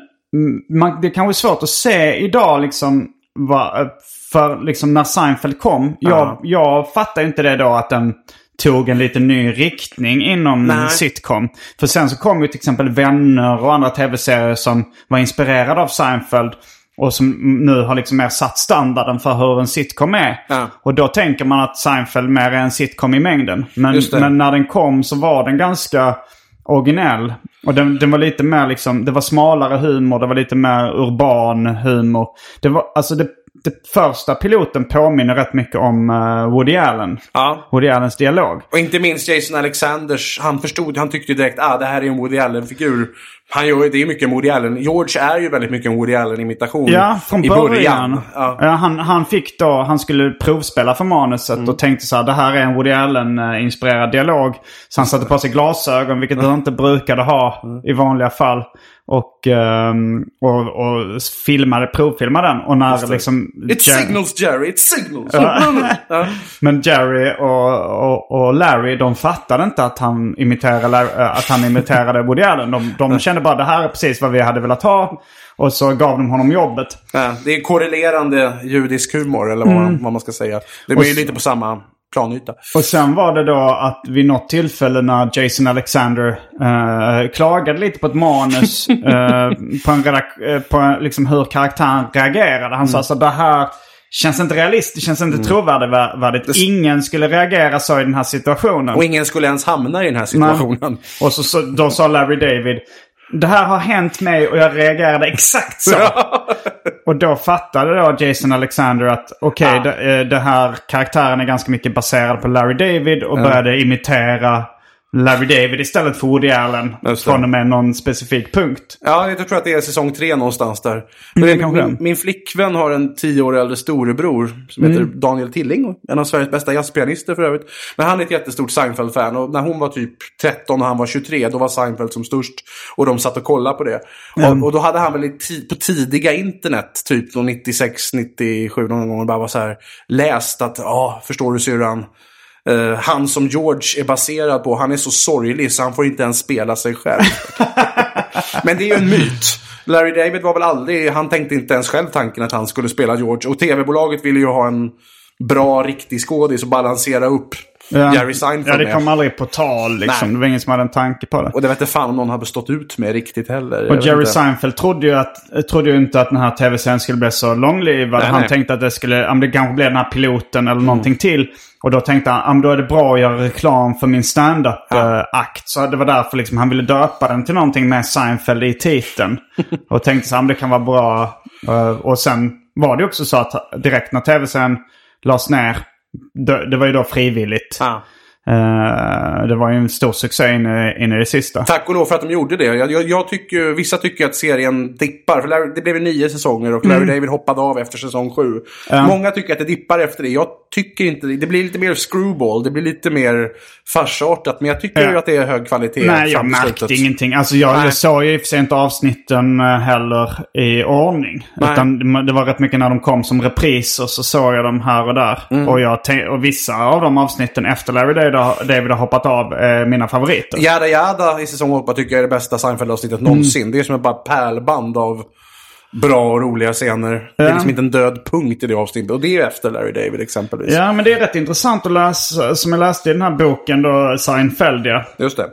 man, det kanske är svårt att se idag liksom. Vad, för liksom när Seinfeld kom. Jag, Ja. jag fattar inte det då att den tog en lite ny riktning inom Nej. sitcom. För sen så kom ju till exempel Vänner och andra tv-serier som var inspirerade av Seinfeld. Och som nu har liksom mer satt standarden för hur en sitcom är. Ja. Och då tänker man att Seinfeld mer är en sitcom i mängden. Men, men när den kom så var den ganska originell. Och den, den var lite mer liksom, det var smalare humor, det var lite mer urban humor. Det var, alltså det, det första piloten påminner rätt mycket om eh, Woody Allen. Ja. Woody Allens dialog. Och inte minst Jason Alexanders, han förstod, han tyckte direkt ah det här är en Woody Allen-figur. Han gör det är mycket en Woody Allen. George är ju väldigt mycket en Woody Allen-imitation. Ja, från i början. Ja. Ja, han, han fick då, han skulle provspela för manuset Mm. och tänkte så här, det här är en Woody Allen-inspirerad dialog. Så han satte på sig glasögon, vilket han inte brukade ha Mm. i vanliga fall. Och, ehm, och, och filmade, provfilmade den. Och när liksom... It Jer- signals Jerry, it signals! ja. Men Jerry och, och, och Larry, de fattade inte att han imiterade, äh, att han imiterade Woody Allen. De, de kände bara det här är precis vad vi hade velat ha. Och så gav de honom jobbet. Ja, det är korrelerande judisk humor, eller vad, Mm. vad man ska säga. Det är ju lite på samma planyta. Och sen var det då att vid något tillfälle när Jason Alexander eh, klagade lite på ett manus eh, på, en redak- eh, på liksom hur karaktären reagerade. Han sa så det här känns inte realistiskt, det känns inte trovärdigt. Ingen skulle reagera så i den här situationen. Och ingen skulle ens hamna i den här situationen. Och så, så, då sa Larry David det här har hänt mig och jag reagerade exakt så. och då fattade då Jason Alexander att okej, Ja. det, eh, det här karaktären är ganska mycket baserad på Larry David och började imitera Larry David istället för Woody Allen. Från och med någon specifik punkt. Ja, jag tror att det är säsong tre någonstans där. Mm, min, min, flickvän har en tio år äldre storebror som Mm. heter Daniel Tilling. En av Sveriges bästa jazzpianister för övrigt. Men han är ett jättestort Seinfeld-fan. Och när hon var typ 13 och han var 23, då var Seinfeld som störst. Och de satt och kollade på det. Och, och då hade han väl på tidiga internet, typ då 96, 97 någon gång, bara var så här, läst att, ja, förstår du syrran? Eh, han som George är baserad på, han är så sorglig så han får inte ens spela sig själv. Men det är ju en myt. Larry David var väl aldrig, han tänkte inte ens själv tanken att han skulle spela George. Och tv-bolaget ville ju ha en bra, riktig skådis och balansera upp Ja. Jerry Seinfeld Ja, det med. kom aldrig på tal liksom. Nej. Det var ingen som hade en tanke på det. Och det vet inte fan om någon hade stått ut med riktigt heller. Jag Och Jerry inte. Seinfeld trodde ju, att, trodde ju inte att den här tv-serien skulle bli så långlivad. Nej, Han nej. tänkte att det skulle, men det kanske blir den här piloten eller någonting till. Och då tänkte han, då är det bra att göra reklam för min stand-up-akt. Så det var därför liksom han ville döpa den till någonting med Seinfeld i titeln. och tänkte så, men det kan vara bra. Eh, Och sen var det också så att direkt när tv-serien lades ner, det, var ju då frivilligt. Ah. Eh, det var ju en stor succé in i, in i det sista. Tack och lov för att de gjorde det. Jag, jag, jag tycker, vissa tycker att serien dippar. För Larry, det blev ju nio säsonger och Larry David hoppade av efter säsong sju. Mm. Många tycker att det dippar efter det. Jag tycker inte det. Det blir lite mer screwball. Det blir lite mer farsartat. Men jag tycker Ja. ju att det är hög kvalitet. Nej, jag märkte slutet. ingenting. Alltså jag, Nej. jag såg ju i och för sig inte avsnitten eh, heller i ordning. Nej. Utan det- var rätt mycket när de kom som repriser så såg jag dem här och där. Mm. Och, jag och vissa av de avsnitten efter Larry David David har hoppat av är mina favoriter. Jada Jada i säsong 8 tycker jag är det bästa Seinfeld-avsnittet Mm. någonsin. Det är som ett bara pärlband av bra och roliga scener. Det är Ja. liksom inte en död punkt i det avsnittet. Och det är efter Larry David exempelvis. Ja, men det är rätt intressant att läsa. Som jag läste i den här boken då, Seinfeld ja. Just det.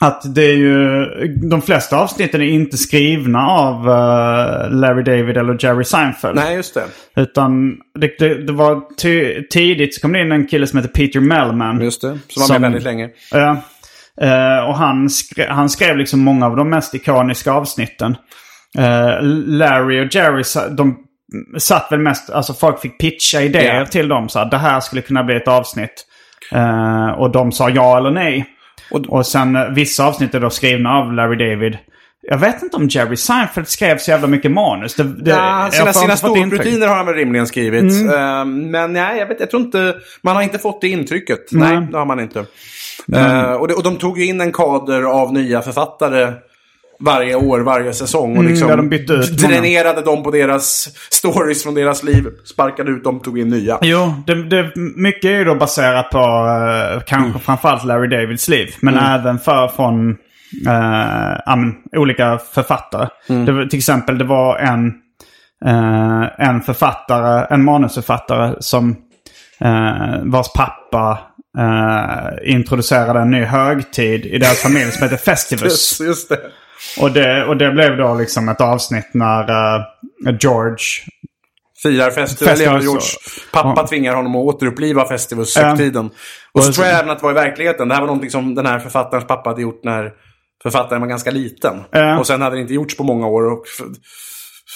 Att det är ju... De flesta avsnitten är inte skrivna av eh, Larry David eller Jerry Seinfeld. Nej, just det. Utan det, det, det var ty, tidigt så kom det in en kille som heter Peter Mellman. Just det. Som var med väldigt länge. Ja. Eh, och han, skrev, han skrev liksom många av de mest ikoniska avsnitten. Eh, Larry och Jerry, de satt väl mest, alltså folk fick pitcha idéer Ja. till dem. Så här, det här skulle kunna bli ett avsnitt. Och de sa ja eller nej. Och- Och, sen eh, vissa avsnitt är då skrivna av Larry David. Jag vet inte om Jerry Seinfeld skrev så jävla mycket manus. Det, det, Ja, sina sina ståupp-rutiner har han väl rimligen skrivit. Eh, men nej, jag, vet, jag tror inte... Man har inte fått det intrycket. Nej, det har man inte. Eh, och, det, och de tog ju in en kader av nya författare varje år, varje säsong. Och liksom ja, de många. dränerade dem på deras stories från deras liv. Sparkade ut dem, tog in nya. Jo, det, det, mycket är ju då baserat på uh, kanske Mm. framförallt Larry Davids liv. Men även för från eh, ja, men, olika författare. Mm. Det, till exempel det var en, eh, en författare, en manusförfattare som uh, vars pappa eh, introducerade en ny högtid i deras familj som heter Festivus. Just, just det. Och det, och det blev då liksom ett avsnitt när eh, George Firar festival. Festivus George, pappa tvingar honom att återuppliva Festivus-högtiden. Och så tror jag även att det var i verkligheten. Det här var någonting som den här författarens pappa hade gjort när författaren var ganska liten. Ja. Och sen hade det inte gjorts på många år. Och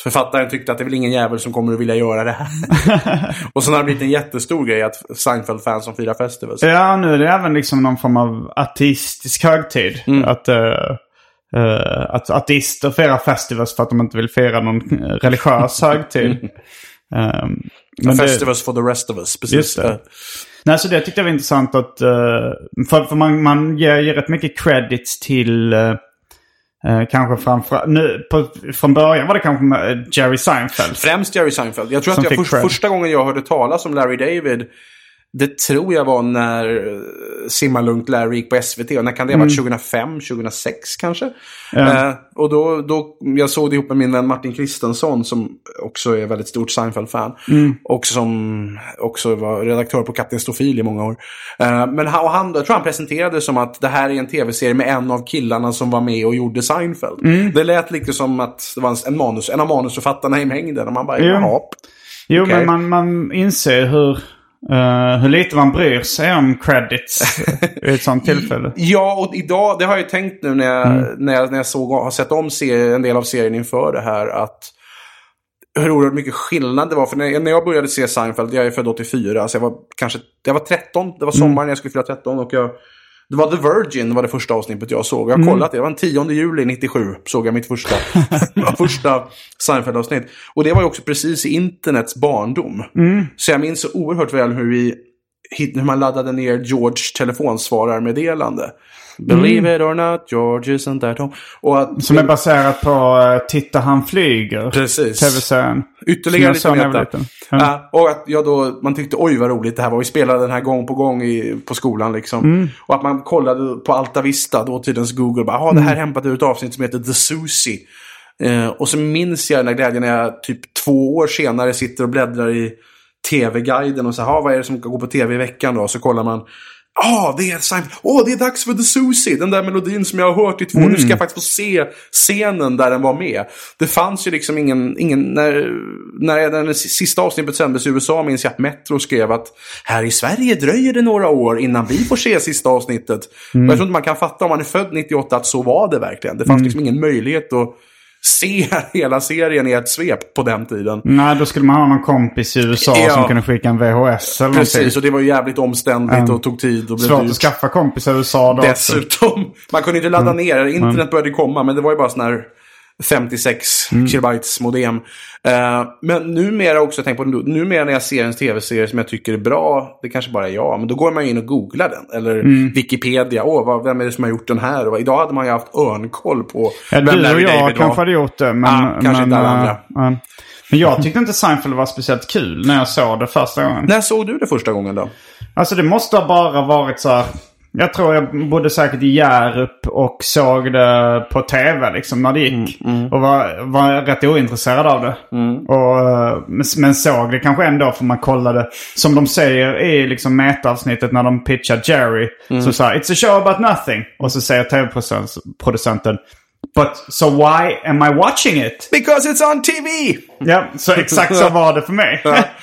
författaren tyckte att det är väl ingen jävel som kommer att vilja göra det här. och sen har det blivit en jättestor grej att Seinfeld-fans som firar Festivus. Ja, nu är det även liksom någon form av ateistisk högtid. Mm. Att, uh, uh, att ateister firar festivals för att de inte vill fira någon eh, religiös högtid. Um, men det- Festivus for the rest of us. Precis. Det. Nej, så det tyckte jag var intressant att... eh, för för man, man ger ju rätt mycket credits till... eh, kanske framför... Nu, på, från början var det kanske Jerry Seinfeld. Främst Jerry Seinfeld. Jag tror att jag för, första gången jag hörde talas om Larry David, det tror jag var när eh, Simma Lugnt Larry gick på SVT. Och när kan det ha varit? 2005, 2006 kanske? Eh, och då, då, jag såg det ihop med min vän Martin Kristensson som också är väldigt stort Seinfeld-fan. Och som också var redaktör på Kapten Stofil i många år. Eh, men han, och han, jag tror han presenterade det som att det här är en tv-serie med en av killarna som var med och gjorde Seinfeld. Det lät lite som att det var en, manus, en av manusförfattarna i mängden. Och man bara, Jo. jaha. Jo, Okej. men man, man inser hur, eh, hur lite man bryr sig om credits i ett sånt tillfälle. Ja, och idag, det har jag ju tänkt nu när jag, Mm. när jag, när jag såg, har sett om serien, en del av serien inför det här. att hur oerhört mycket skillnad det var. För när, när jag började se Seinfeld, jag är född 84, så jag var kanske jag var 13. Det var sommaren när jag skulle fylla 13. Och jag, det var The Virgin var det första avsnittet jag såg. Jag har kollat det. Det var den 10 juli 97 såg jag mitt första, första Seinfeld-avsnitt. Och det var ju också precis i internets barndom. Så jag minns så oerhört väl hur vi hur man laddade ner George telefonsvararmeddelande. Believe it or not, George isn't that home. Och att, Som är baserat på uh, Titta han flyger. Precis. Tv-serien. Ytterligare lite liten. Ja. Ja, och att jag då, man tyckte oj vad roligt det här var. Vi spelade den här gång på gång i, på skolan liksom. Mm. Och att man kollade på Alta Vista, dåtidens Google. Bara, ah, det Mm. här är hämtat ur ett avsnitt som heter The Susie. Eh, och så minns jag den här glädjen när jag typ två år senare sitter och bläddrar i tv-guiden och så här, ah, vad är det som går på tv i veckan då? Så kollar man. Ah, det är Seinfeld. Åh, det är dags för The Susie. Den där melodin som jag har hört i två. Nu ska jag faktiskt få se scenen där den var med. Det fanns ju liksom ingen... ingen när, när den sista avsnittet sändes i USA minns jag att Metro skrev att här i Sverige dröjer det några år innan vi får se sista avsnittet. Och jag tror inte man kan fatta om man är född 98 att så var det verkligen. Det fanns liksom ingen möjlighet att se hela serien i ett svep på den tiden. Nej, då skulle man ha någon kompis i USA Ja. som kunde skicka en VHS eller Precis, någonting. och det var ju jävligt omständligt och tog tid och blev Svårt att skaffa kompisar i USA då också. Dessutom. Man kunde inte ladda ner. Internet började komma, men det var ju bara sån här 56 kilobytes modem. Eh, men numera också, tänk på numera när jag ser en tv-serie som jag tycker är bra, det kanske bara är jag, men då går man in och googlar den. Eller Wikipedia, åh, vad, vem är det som har gjort den här? Och idag hade man ju haft örnkoll på Ja, vem du och jag David kanske hade gjort det. Men, Ja, kanske men, inte alla äh, andra. äh. men jag tyckte inte Seinfeld var speciellt kul när jag såg det första gången. När såg du det första gången då? Alltså det måste ha bara varit så här Jag tror jag bodde säkert i Hjärup och såg det på tv liksom när det gick. Och var, var rätt ointresserad av det. Och, eh, men, men såg det kanske ändå för man kollade. Som de säger i liksom metaavsnittet när de pitchar Jerry. Så sa It's a show about nothing. Och så säger tv-producenten But so why am I watching it? Because it's on TV! Ja, så exakt så var det för mig.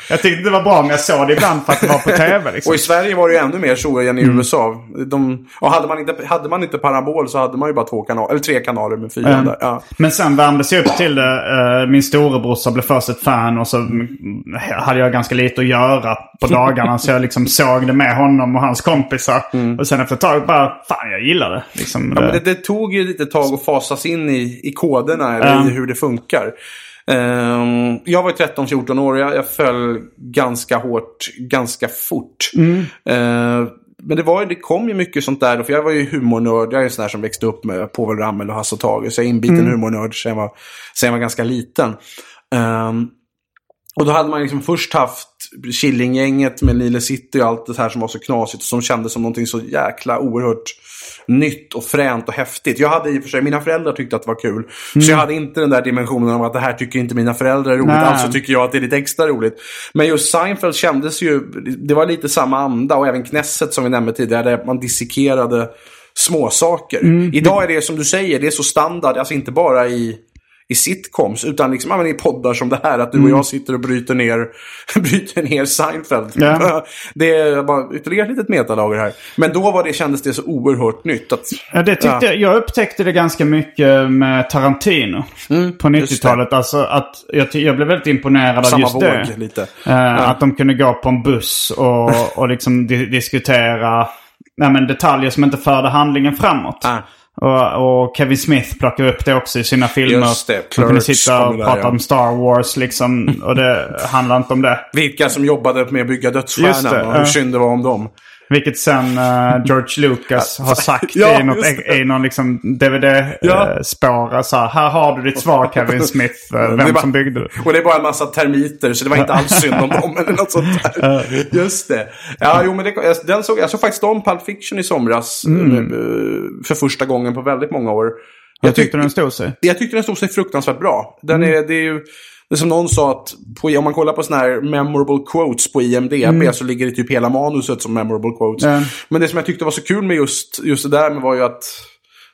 jag tyckte det var bra men jag såg det ibland för att det var på tv. Liksom. Och i Sverige var det ju ännu mer så än i USA. De, och hade man, inte, hade man inte parabol så hade man ju bara två kanaler, eller tre kanaler med fyra Mm. där. Ja. Men sen värmdes jag upp till det. Eh, Min storebrorsa blev först ett fan och så mm, hade jag ganska lite att göra på dagarna. så jag liksom såg det med honom och hans kompisar. Och sen efter ett tag bara, fan jag gillar det. Liksom, Mm. Ja, men det- det, det tog ju lite tag att fasas in i, i koderna eller Ja. i hur det funkar. Ehm, jag var 13-14 år. Jag, jag föll ganska hårt, ganska fort. Ehm, men det, var, det kom ju mycket sånt där. För jag var ju humornörd. Jag är en sån där som växte upp med Povel Ramel och Hasse och Tage. Så jag är inbiten humornörd sen jag var, sen jag var ganska liten. Ehm, och då hade man liksom först haft Killinggänget med Nile City och allt det här som var så knasigt. Som kändes som någonting så jäkla oerhört nytt och fränt och häftigt. Jag hade i och för sig, mina föräldrar tyckte att det var kul. Så jag hade inte den där dimensionen av att det här tycker inte mina föräldrar är roligt. Nej. Alltså tycker jag att det är lite extra roligt. Men just Seinfeld kändes ju, det var lite samma anda. Och även Knesset som vi nämnde tidigare, där man dissekerade småsaker. Idag är det som du säger, det är så standard. Alltså inte bara i i sitcoms, utan liksom, i poddar som det här. Att du och jag sitter och bryter ner, bryter ner Seinfeld. Ja. Det är bara ytterligare ett litet metalager här. Men då var det, kändes det så oerhört nytt. Att, Ja, det tyckte Ja. Jag, upptäckte det ganska mycket med Tarantino. Mm, på 90-talet. Alltså att jag, jag blev väldigt imponerad av samma just våg det. lite. Eh, Att de kunde gå på en buss och, och liksom di diskutera nej, men detaljer som inte förde handlingen framåt. Ah. Och, och Kevin Smith plockar upp det också i sina filmer. Just det, De kunde Clerks sitta och där, prata ja. om Star Wars liksom. Och det handlar inte om det. Vilka som jobbade med att bygga Dödsstjärnan och hur synd det var om dem. Vilket sen eh, George Lucas har sagt Ja, i, något, i någon liksom Ja. DVD-spår. så här, här har du ditt svar Kevin Smith. eh, vem bara- som byggde det. Och det är bara en massa termiter, så det var inte alls synd om dem eller något sånt där. Just det. Ja, jo, men det, jag, den såg, jag såg faktiskt om Pulp Fiction i somras. Mm. eh, För första gången på väldigt många år. Jag tyckte den stod sig. Jag tyckte den stod sig fruktansvärt bra. Den Mm. är, det är ju, det är som någon sa att på, om man kollar på sådana här memorable quotes på IMDB så ligger det typ hela manuset som memorable quotes. Mm. Men det som jag tyckte var så kul med just, just det där med var ju att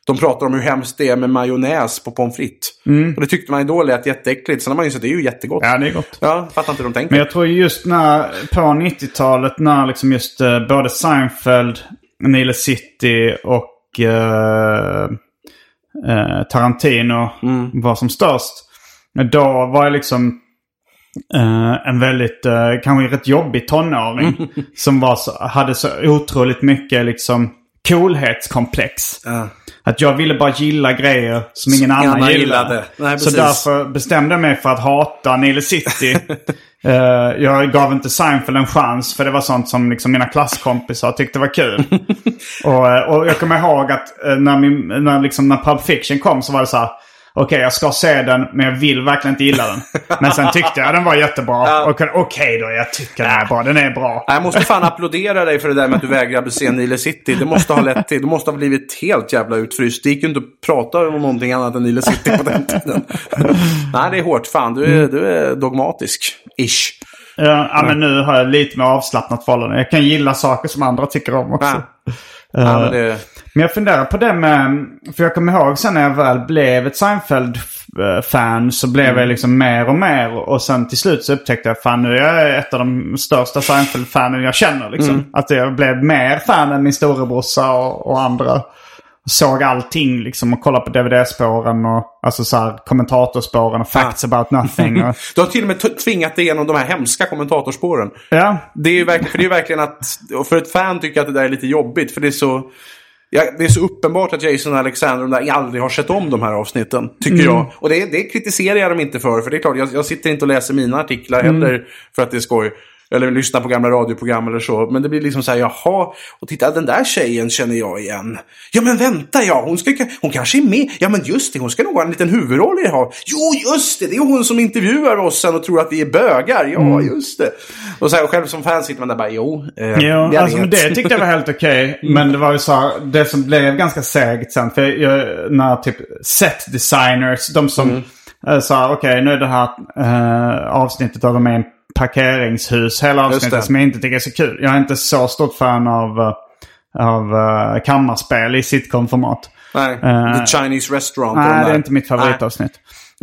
de pratar om hur hemskt det är med majonnäs på pommes frites. Och det tyckte man ju då lät jätteäckligt. Sen har man ju sett att det är ju jättegott. Mm. Ja, det är gott. Ja, fattar inte hur de tänker. Men jag tror just när, på 90-talet när liksom just eh, både Seinfeld, Nile City och eh, eh, Tarantino var som störst. Då var jag liksom eh, en väldigt, uh, kanske rätt jobbig tonåring. som var så, hade så otroligt mycket liksom coolhetskomplex. Ja. Att jag ville bara gilla grejer som ingen annan gillade. gillade. Nej, så därför bestämde jag mig för att hata Nile City. Eh, jag gav inte Seinfeld en chans för det var sånt som liksom mina klasskompisar tyckte var kul. och, och jag kommer ihåg att när, min, när, liksom, när Pulp Fiction kom så var det så här. Okej, jag ska se den, men jag vill verkligen inte gilla den. Men sen tyckte jag den var jättebra. Och Okej då, jag tycker den är bra. Den är bra. Jag måste fan applådera dig för det där med att du vägrade se Nile City. Det måste ha lett till, du måste ha blivit helt jävla utfryst. Det gick ju inte att prata om någonting annat än Nile City på den tiden. Nej, det är hårt. Fan, du är, du är dogmatisk. Ish. Ja, ja, men nu har jag lite mer avslappnat förhållande. Jag kan gilla saker som andra tycker om också. Ja. Ja, men det, Men jag funderar på det med, för jag kommer ihåg sen när jag väl blev ett Seinfeld-fan så blev Mm. jag liksom mer och mer. Och sen till slut så upptäckte jag fan nu är jag ett av de största Seinfeld-fanen jag känner. Liksom. Mm. Att jag blev mer fan än min storebrorsa och, och andra. Såg allting liksom och kollade på DVD-spåren och alltså så här, kommentatorspåren och facts about nothing. Och, du har till och med tvingat dig igenom de här hemska kommentatorspåren. ja, Det är ju verkligen, för det är verkligen att, för ett fan tycker jag att det där är lite jobbigt. För det är så, ja, det är så uppenbart att Jason och Alexander där aldrig har sett om de här avsnitten. Tycker jag. Och det, det kritiserar jag dem inte för. För det är klart, jag, jag sitter inte och läser mina artiklar heller för att det är skoj. Eller lyssna på gamla radioprogram eller så. Men det blir liksom så här, jaha, och titta den där tjejen känner jag igen. Ja men vänta ja, hon, ska, hon kanske är med. Ja men just det, hon ska nog ha en liten huvudroll i det här. Jo just det, det är hon som intervjuar oss sen och tror att vi är bögar. Ja Mm. just det. Och så här, och själv som fan sitter man där bara, jo. Eh, Jo, jag alltså, det tyckte jag var helt okej. Men det var ju så här, det som blev ganska segt sen. För jag, när typ set designers, de som Mm. eh, sa okej nu är det här eh, avsnittet av de en parkeringshus. Hela avsnittet som jag inte tycker är så kul. Jag är inte så stort fan av, eh, av eh, kammarspel i sitcom-format. Nej, Eh, The Chinese Restaurant. de Nej, det är inte mitt favoritavsnitt.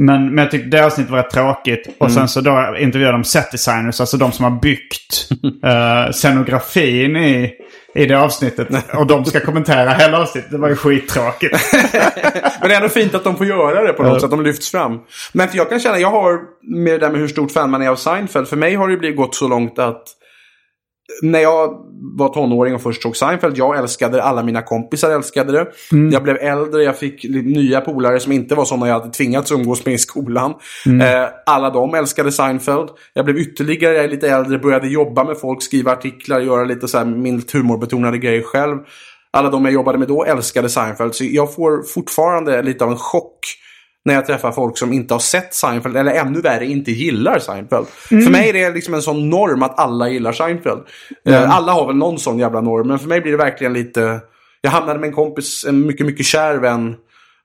Men, men jag tyckte det avsnittet var rätt tråkigt. Och Mm. sen så då intervjuade de set designers, alltså de som har byggt uh, scenografin i, i det avsnittet. Och de ska kommentera hela avsnittet. Det var ju skittråkigt. Men det är ändå fint att de får göra det på något sätt. Att de lyfts fram. Men för jag kan känna, jag har med det där med hur stort fan man är av Seinfeld. För mig har det blivit gått så långt att när jag var tonåring och först såg Seinfeld, jag älskade det, alla mina kompisar älskade det. Jag blev äldre, jag fick nya polare som inte var sådana jag hade tvingats umgås med i skolan. Eh, alla de älskade Seinfeld. Jag blev ytterligare, lite äldre, började jobba med folk, skriva artiklar, göra lite så här milt humorbetonade grejer själv. Alla de jag jobbade med då älskade Seinfeld. Så jag får fortfarande lite av en chock när jag träffar folk som inte har sett Seinfeld, eller ännu värre inte gillar Seinfeld. För mig är det liksom en sån norm att alla gillar Seinfeld. Eh, alla har väl någon sån jävla norm, men för mig blir det verkligen lite... Jag hamnade med en kompis, en mycket, mycket kär vän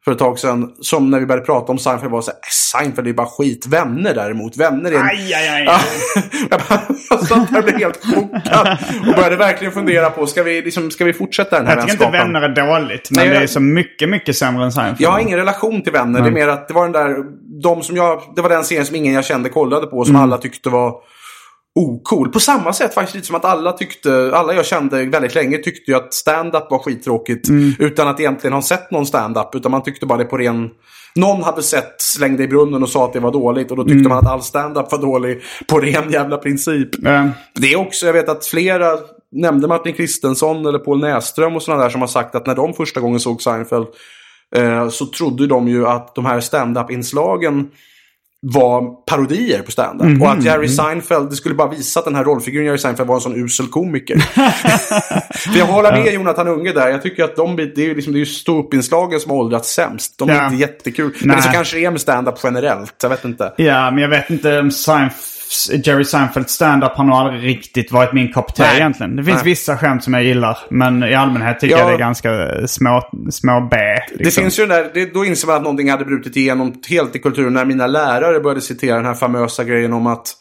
för ett tag sedan, som när vi började prata om Seinfeld var så här, "Äh, Seinfeld är bara skit. Vänner däremot, vänner är en... Aj, aj, aj. Ja, jag, bara, jag satt där och blev helt chockad och började verkligen fundera på, ska vi, liksom, ska vi fortsätta den här Jag tycker inte vänskapen? vänner är dåligt. Men Nej, det är så mycket, mycket sämre än Seinfeld. Jag har ingen relation till vänner. Det är mer att det var den där, de som jag, det var den serien som ingen jag kände kollade på som alla tyckte var ocool. På samma sätt faktiskt lite som att alla tyckte, alla jag kände väldigt länge tyckte ju att stand-up var skittråkigt. Utan att egentligen ha sett någon stand-up. Utan man tyckte bara det på ren... Någon hade sett Släng dig i brunnen och sa att det var dåligt. Och då tyckte man att all stand-up var dålig på ren jävla princip. Eh, Det är också, jag vet att flera nämnde Martin Kristensson eller Paul Näsström och sådana där som har sagt att när de första gången såg Seinfeld eh, så trodde de ju att de här stand-up-inslagen var parodier på stand-up. Och att Jerry Seinfeld, det skulle bara visa att den här rollfiguren Jerry Seinfeld var en sån usel komiker. För jag håller med Jonathan Unge där. Jag tycker att de, det är ju liksom, det är ju ståuppinslagen som har åldrats sämst. De är Ja. inte jättekul. Men det så Nej. kanske det är med stand-up generellt. Jag vet inte. Ja, men jag vet inte om Seinf- Jerry Seinfelds stand-up har nog aldrig riktigt varit min kopp te egentligen. Det finns Nej. vissa skämt som jag gillar. Men i allmänhet tycker Ja. jag det är ganska små, små B. Det liksom. finns ju den där, det, då inser man att någonting hade brutit igenom helt i kulturen när mina lärare började citera den här famösa grejen om att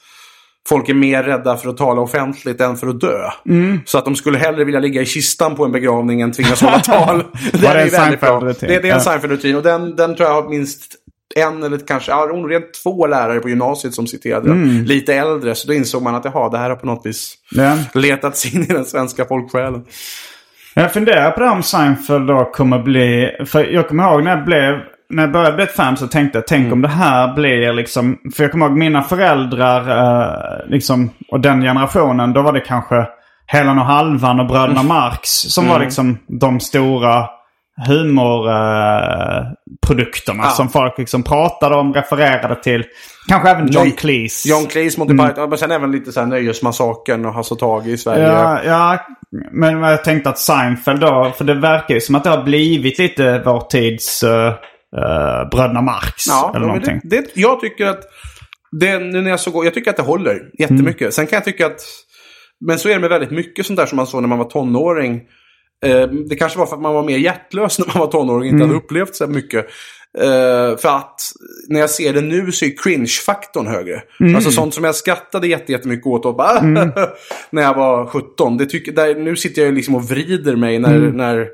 folk är mer rädda för att tala offentligt än för att dö. Mm. Så att de skulle hellre vilja ligga i kistan på en begravning än tvingas hålla tal. det det är väldigt bra. Det, det är en. Seinfeld-rutin och den, den tror jag har minst en eller kanske, ja, rent två lärare på gymnasiet som citerade den. Mm. Lite äldre, så då insåg man att jaha, det här har på något vis Ja. letats in i den svenska folksjälen. Jag funderar på det om Seinfeld då kommer bli... För jag kommer ihåg när jag blev... När jag började bli ett fan så tänkte jag, tänk Mm. om det här blir liksom... För jag kommer ihåg mina föräldrar eh, liksom, och den generationen, då var det kanske Helan och Halvan och Bröderna Mm. Marx som var liksom de stora humorprodukterna Ja. som folk liksom pratade om, refererade till. Kanske även John. Cleese. John Cleese, Monty Python, men sen även lite så här Nöjesmassakern och Hasse Tage i Sverige. Ja, ja, men jag tänkte att Seinfeld då, för det verkar ju som att det har blivit lite vår tids uh, uh, Bröderna Marx. Ja, eller någonting. det, det, jag tycker att det, nu när jag såg, jag tycker att det håller jättemycket. Mm. Sen kan jag tycka att, men så är det med väldigt mycket sånt där som man såg när man var tonåring. Eh, det kanske var för att man var mer hjärtlös när man var tonåring och inte Mm. hade upplevt så mycket. Eh, för att när jag ser det nu så är cringe-faktorn högre. Mm. Alltså sånt som jag skrattade jätte- jättemycket åt och bara, när jag var 17. Det tycker, där, nu sitter jag liksom och vrider mig när, Mm. när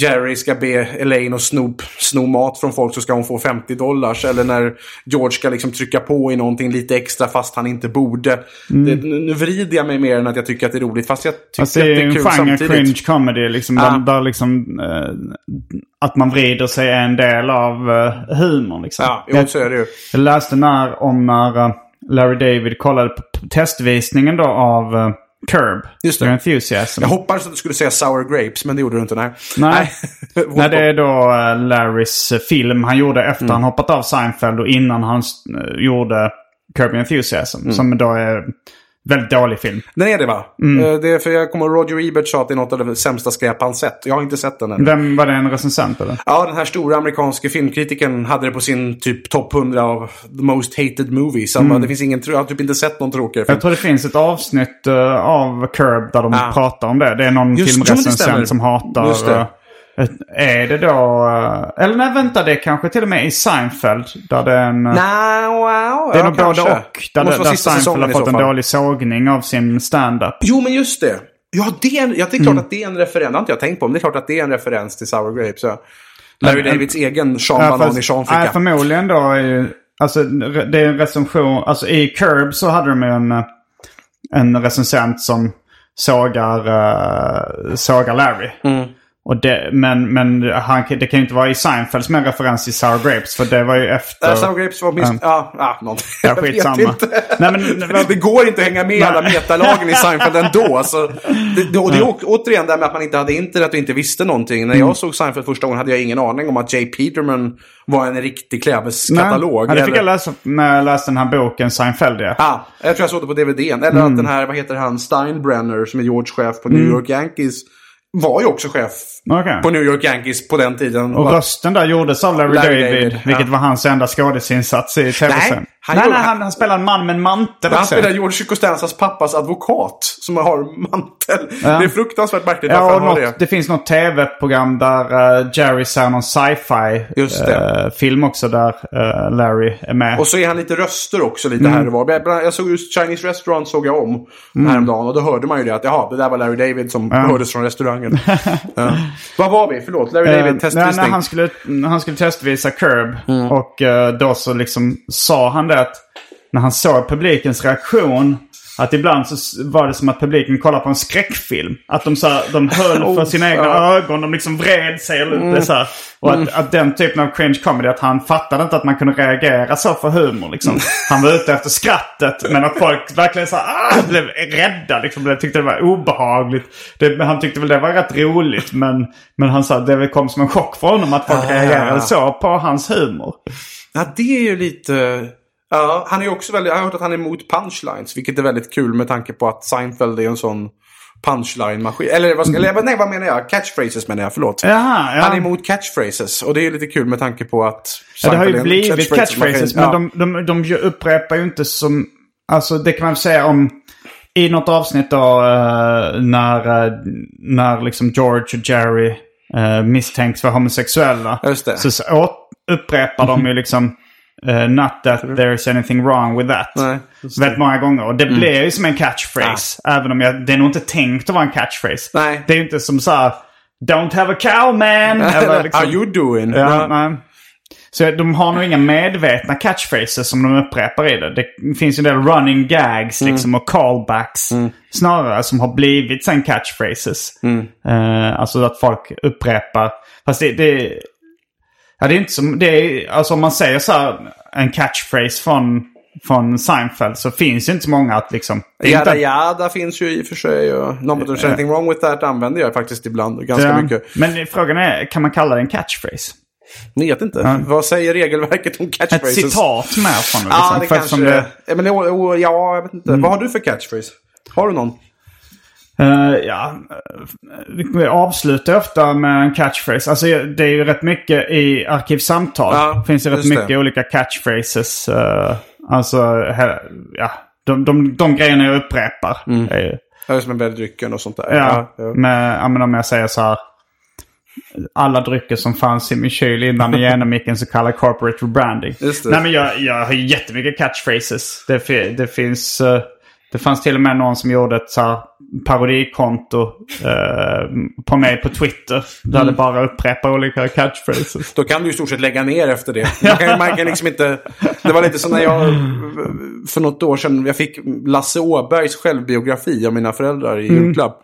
Jerry ska be Elaine att sno, sno mat från folk så ska hon få 50 dollars. Eller när George ska liksom trycka på i någonting lite extra fast han inte borde. Det, nu, vrider jag mig mer än att jag tycker att det är roligt. Fast jag tycker Alltså att det det är är en kul genre samtidigt. cringe comedy liksom. Ja. Där, där liksom eh, att man vrider sig är en del av uh, humorn liksom. Ja, jo, så är det ju. jag läste när, om när eh, Larry David kollade på testvisningen då av uh, Curb. Just det. Your Enthusiasm. Jag hoppades att du skulle säga sour grapes, men det gjorde du inte. Nej. Nej. Nej. Det är då uh, Larrys eh, film han gjorde efter Mm. han hoppat av Seinfeld och innan han uh, gjorde Curb Your Enthusiasm. Mm. Som då är Väldigt dålig film. Den är det va? Mm. Eh, Det är för jag kommer Roger Ebert sa att det är något av det sämsta skräp han sett. Jag har inte sett den än. Vem var det en recensent eller? Ja, den här stora amerikanske filmkritiken hade det på sin typ topp 100 av the most hated movies. Han bara, det finns ingen, jag har typ inte sett någon tråkigare film. Mm. Jag tror det finns ett avsnitt eh, av Curb där de Ja. pratar om det. Det är någon Just- jo, men det stämmer. filmrecensent som hatar... Eh, är det då... eh, eller nej, vänta. Det är kanske till och med i Seinfeld. Där det är en... eh, Nej, wow. det är ja, nog både och. Där, där Seinfeld har fått en dålig sågning av sin stand-up. Jo, men just det. Ja, det är, ja, det är Mm. klart att det är en referens. Det har inte jag tänkt på. Men det är klart att det är en referens till Sour Grapes. Ja. Larry Davids egen Sean Ja, Banan i Sean nej, ficka. förmodligen då är ju... Alltså det är en recension. Alltså i Curb så hade de en, eh, en recensent som sågar, uh, sågar Larry. Mm. Och det, men men han, det kan ju inte vara i Seinfeld som är en referens till Sour Grapes. För det var ju efter... Äh, Sour Grapes var minst... Ja, ja, någonting. Ja, Jag vet inte. Nej, men- det går inte att hänga med i alla Nej. metalagen i Seinfeld ändå. Alltså, det, och det är å- återigen det med att man inte hade internet och inte visste någonting. När Mm. jag såg Seinfeld första gången hade jag ingen aning om att Jay Peterman var en riktig klädeskatalog. Nej, det fick jag läsa när jag läste den här boken Seinfeld. Ja. Ah, jag tror jag såg det på DVDn. Eller Mm. att den här, vad heter han, Steinbrenner som är George chef på New York Yankees. Var ju också chef Okej. på New York Yankees på den tiden. Och rösten där gjordes av Larry, Larry David, David, vilket ja. var hans enda skådisinsats i tv-serien. Han nej, gjorde- nej, han, han spelar en man med en mantel Han också. spelar George Costanzas pappas advokat som har mantel. Ja. Det är fruktansvärt märkligt Ja, något, det. det finns något tv-program där uh, Jerry ser någon sci-fi eh, film också där eh, Larry är med. Och så är han lite röster också lite Mm. här och var. Jag såg just Chinese Restaurant såg jag om häromdagen och då hörde man ju det att jaha, det där var Larry David som hördes från restaurangen. ja. Vad var vi? Förlåt, Larry David, nej, testvisning. han skulle, han skulle testvisa Curb. Mm. Och då så liksom sa han det att när han såg publikens reaktion. Att ibland så var det som att publiken kollade på en skräckfilm. Att de, så här, de höll för Oh, sina egna ja. Mm. ögon. De liksom vred sig. Eller det, så här. Och att, att den typen av cringe comedy, att han fattade inte att man kunde reagera så för humor. Liksom. Han var ute efter skrattet. Men att folk verkligen så här, ah, blev rädda. Liksom. Tyckte det var obehagligt. Det, han tyckte väl det var rätt roligt. Men, men han sa att det kom som en chock för honom att folk Ah. reagerade så på hans humor. Ja, det är ju lite... Ja, han är också väldigt... Jag har hört att han är emot punchlines, vilket är väldigt kul med tanke på att Seinfeld är en sån punchline-maskin. Eller, vad ska, eller nej, vad menar jag? Catchphrases menar jag, förlåt. Jaha, ja. Han är emot catchphrases. Och det är lite kul med tanke på att Ja, det har Seinfeld ju blivit catchphrases. Ja. Men de, de, de ju upprepar ju inte som... Alltså det kan man säga om... I något avsnitt då eh, när, eh, när liksom George och Jerry eh, misstänks för homosexuella. Just det. Så, upprepar de ju liksom... eh, not that there's anything wrong with that. Nej. Mm. Väldigt många gånger. Och det blir ju som en catchphrase. Även om jag, det är nog inte tänkt att vara en catchphrase. Nej. Det är ju inte som så här... Don't have a cow man! Eller liksom- How you doing? Ja, nej. Så de har nog inga medvetna catchphrases som de upprepar i det. Det finns ju en del running gags Mm. liksom och callbacks. Snarare som har blivit sen catchphrases. Mm. Eh, alltså att folk upprepar. Fast det, det, ja, det är inte som... Det är, alltså om man säger så här en catchphrase från, från Seinfeld så finns det inte så många att liksom... Jada jada finns ju i och för sig. Och Not that there's anything wrong with that använder jag faktiskt ibland ganska Ja. mycket. Men frågan är, kan man kalla det en catchphrase? Ni vet inte. Vad säger regelverket om Ett catchphrases? citat med från det. Ja, liksom. det kanske... det- Ja, men, ja, jag vet inte. Mm. Vad har du för catchphrase? Har du någon? Eh, ja, uh, vi avslutar ofta med en catchphrase. Alltså det är ju rätt mycket i Arkivsamtal. Ja, finns det rätt mycket det. olika catchphrases. Uh, alltså, he- ja, de, de, de grejerna jag upprepar. är ju- Ja, just med bäddrycken och sånt där. Ja, ja. Med, men om jag säger så här. Alla drycker som fanns i min kyl innan vi genomgick en så kallad corporate rebranding. Nej men jag, jag har ju jättemycket catchphrases. Det, det finns... eh, det fanns till och med någon som gjorde ett så här parodikonto eh, på mig på Twitter. Där Mm. det bara upprepar olika catchphrases. Då kan du i stort sett lägga ner efter det. Man kan, man kan liksom inte... Det var lite som när jag för något år sedan, jag fick Lasse Åbergs självbiografi av mina föräldrar i julklapp.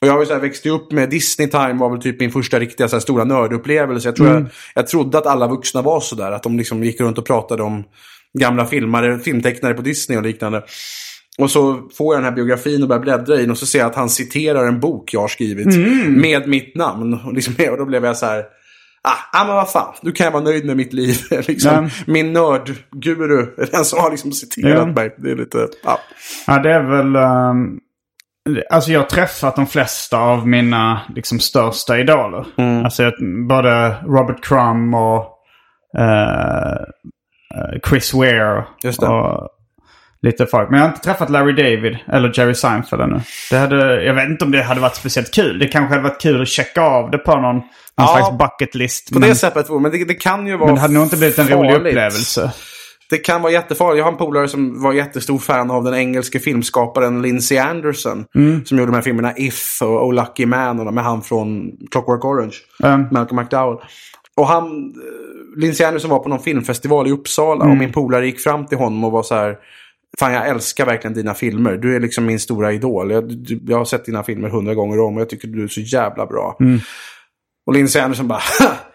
Och jag har ju så här växt upp med Disney Time var väl typ min första riktiga så här stora nördupplevelse. Jag, tror jag, jag trodde att alla vuxna var sådär. Att de liksom gick runt och pratade om gamla filmare, filmtecknare på Disney och liknande. Och så får jag den här biografin och börjar bläddra i den och så ser jag att han citerar en bok jag har skrivit. Med mitt namn. Och, liksom, och då blev jag så här... ah, men vad fan, nu kan jag vara nöjd med mitt liv. liksom, Ja. Min nördguru, den som har liksom citerat Ja. mig. Det är lite, ja. Ja, det är väl... ehm, alltså jag har träffat de flesta av mina liksom, största idoler. Mm. Alltså jag- både Robert Crumb och eh, Chris Ware. Och lite folk. Men jag har inte träffat Larry David eller Jerry Seinfeld ännu. Det hade, jag vet inte om det hade varit speciellt kul. Det kanske hade varit kul att checka av det på någon, någon Ja, slags bucket list. På men, det sättet, men det, det kan ju vara men det hade nog inte blivit en rolig farligt. upplevelse. Det kan vara jättefarligt. Jag har en polare som var jättestor fan av den engelske filmskaparen Lindsay Anderson. Mm. Som gjorde de här filmerna If och Oh Lucky Man och med han från Clockwork Orange. Mm. Malcolm McDowell. Och han, eh, Lindsay Anderson var på någon filmfestival i Uppsala Mm. och min polare gick fram till honom och var så här. Fan jag älskar verkligen dina filmer. Du är liksom min stora idol. Jag, du, jag har sett dina filmer hundra gånger om och jag tycker du är så jävla bra. Mm. Och Lindsay Anderson bara,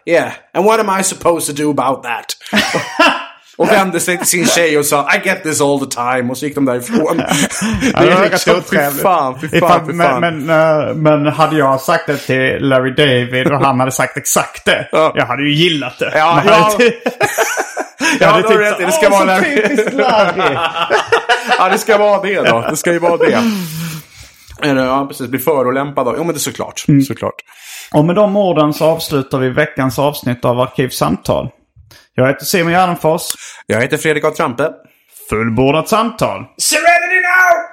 yeah, and what am I supposed to do about that? och vände sig till sin tjej och sa, I get this all the time. Och så gick de därifrån. Det rätt liksom. Fy fan, fy fan, Ifall- fy fan. Men, men, eh, men hade jag sagt det till Larry David och han hade sagt exakt det. Ja. Jag hade ju gillat det. Ja, ja. då har rätt Det ska "Åh, vara så Larry." typiskt ja, det ska vara det då. Det ska ju vara det. Ja, precis. Bli förolämpad av. Jo, men det är såklart. Mm. Såklart. Och med de orden så avslutar vi veckans avsnitt av Arkivsamtal. Jag heter Simon Gärdenfors. Jag heter Fredrik A. Trampe. Fullbordat samtal. Serenity now!